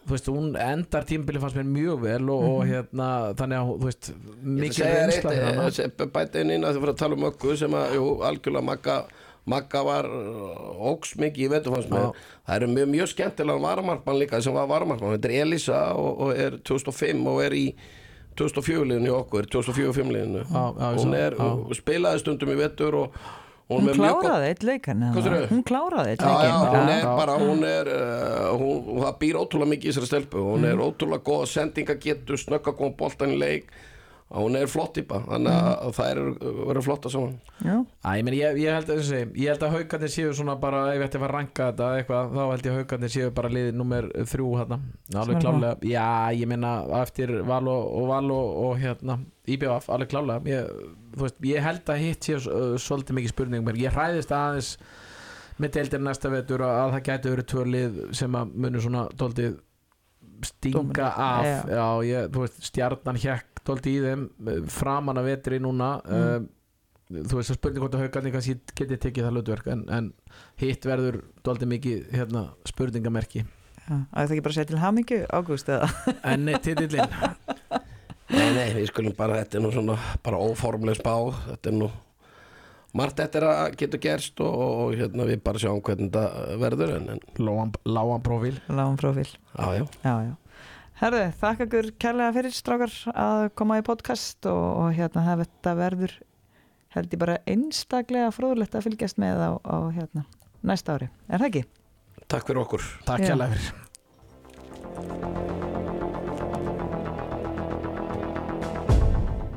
þú veist, hún endar tímbili fannst mér mjög vel og, og Mhm. hérna, þannig að, þú veist mikið að reynsla eitt, bæta inn inn að þið fyrir að tala um möggu sem að, jú, algjörlega Magga Magga var uh, óks mikið í vetur fannst mér. Já. það eru mjög, mjög skemmtilega varamarkmann líka sem var varamarkmann, þetta er Elisa og, og er 2005 og er í 2004 liðinu í okkur, 2004-05 liðinu. Já, já, ég hún sá, er, já. spilaði stundum í vetur og hún, Hún kláraði eitt leikan? Hún kláraði eitt leikin hún er bara, hún er uh, hún, hún það býr ótrúlega mikið í þessari stelpu. Hún Mm. er ótrúlega góð sendingagetur snögga góðan boltan í leik og hún er flott típa, þannig Mm. að það er verið flotta saman Já, Æ, ég, meni, ég, ég, held að, að haugarnir séu svona bara ef ég ætti að fara að ranka þetta eitthvað, þá held ég að haugarnir séu bara liðið nummer þrjú hérna, alveg klálega já, ég meina eftir Val og, og Val og, og hérna IBF, alveg klálega ég, þú veist, ég held að hitt séu uh, svolítið mikið spurning mér, ég hræðist aðeins með deildir næsta vetur að, að það gæti verið tvö lið sem að munu svona doldið stinga af. Já. já, ég, þú veist, stjarnan hjekk doldið í þeim eh, framan að vetri núna mm. þú veist, það spurning hvort að haugarnir kannski geti tekið það hlutverk en, en hitt verður doldið mikið hérna, spurningamerki. Já Að það ekki bara segja til hamingju Ágúst eða? <laughs> En titillin Nei, nei, við skulum bara, þetta er nú svona bara óformleg spá, þetta er nú margt eftir að getur gerst og, og, og hérna við bara sjáum hvernig þetta verður en, en lágan, lágan profíl Láum profil já, já, Herðu, þakka ykkur kærlega fyrir strákar að koma í podcast og, og hérna það þetta verður held ég bara einstaklega fróðlegt að fylgjast með á, á hérna næsta ári. Er það ekki? takk fyrir okkur takk Já. hérlega fyrir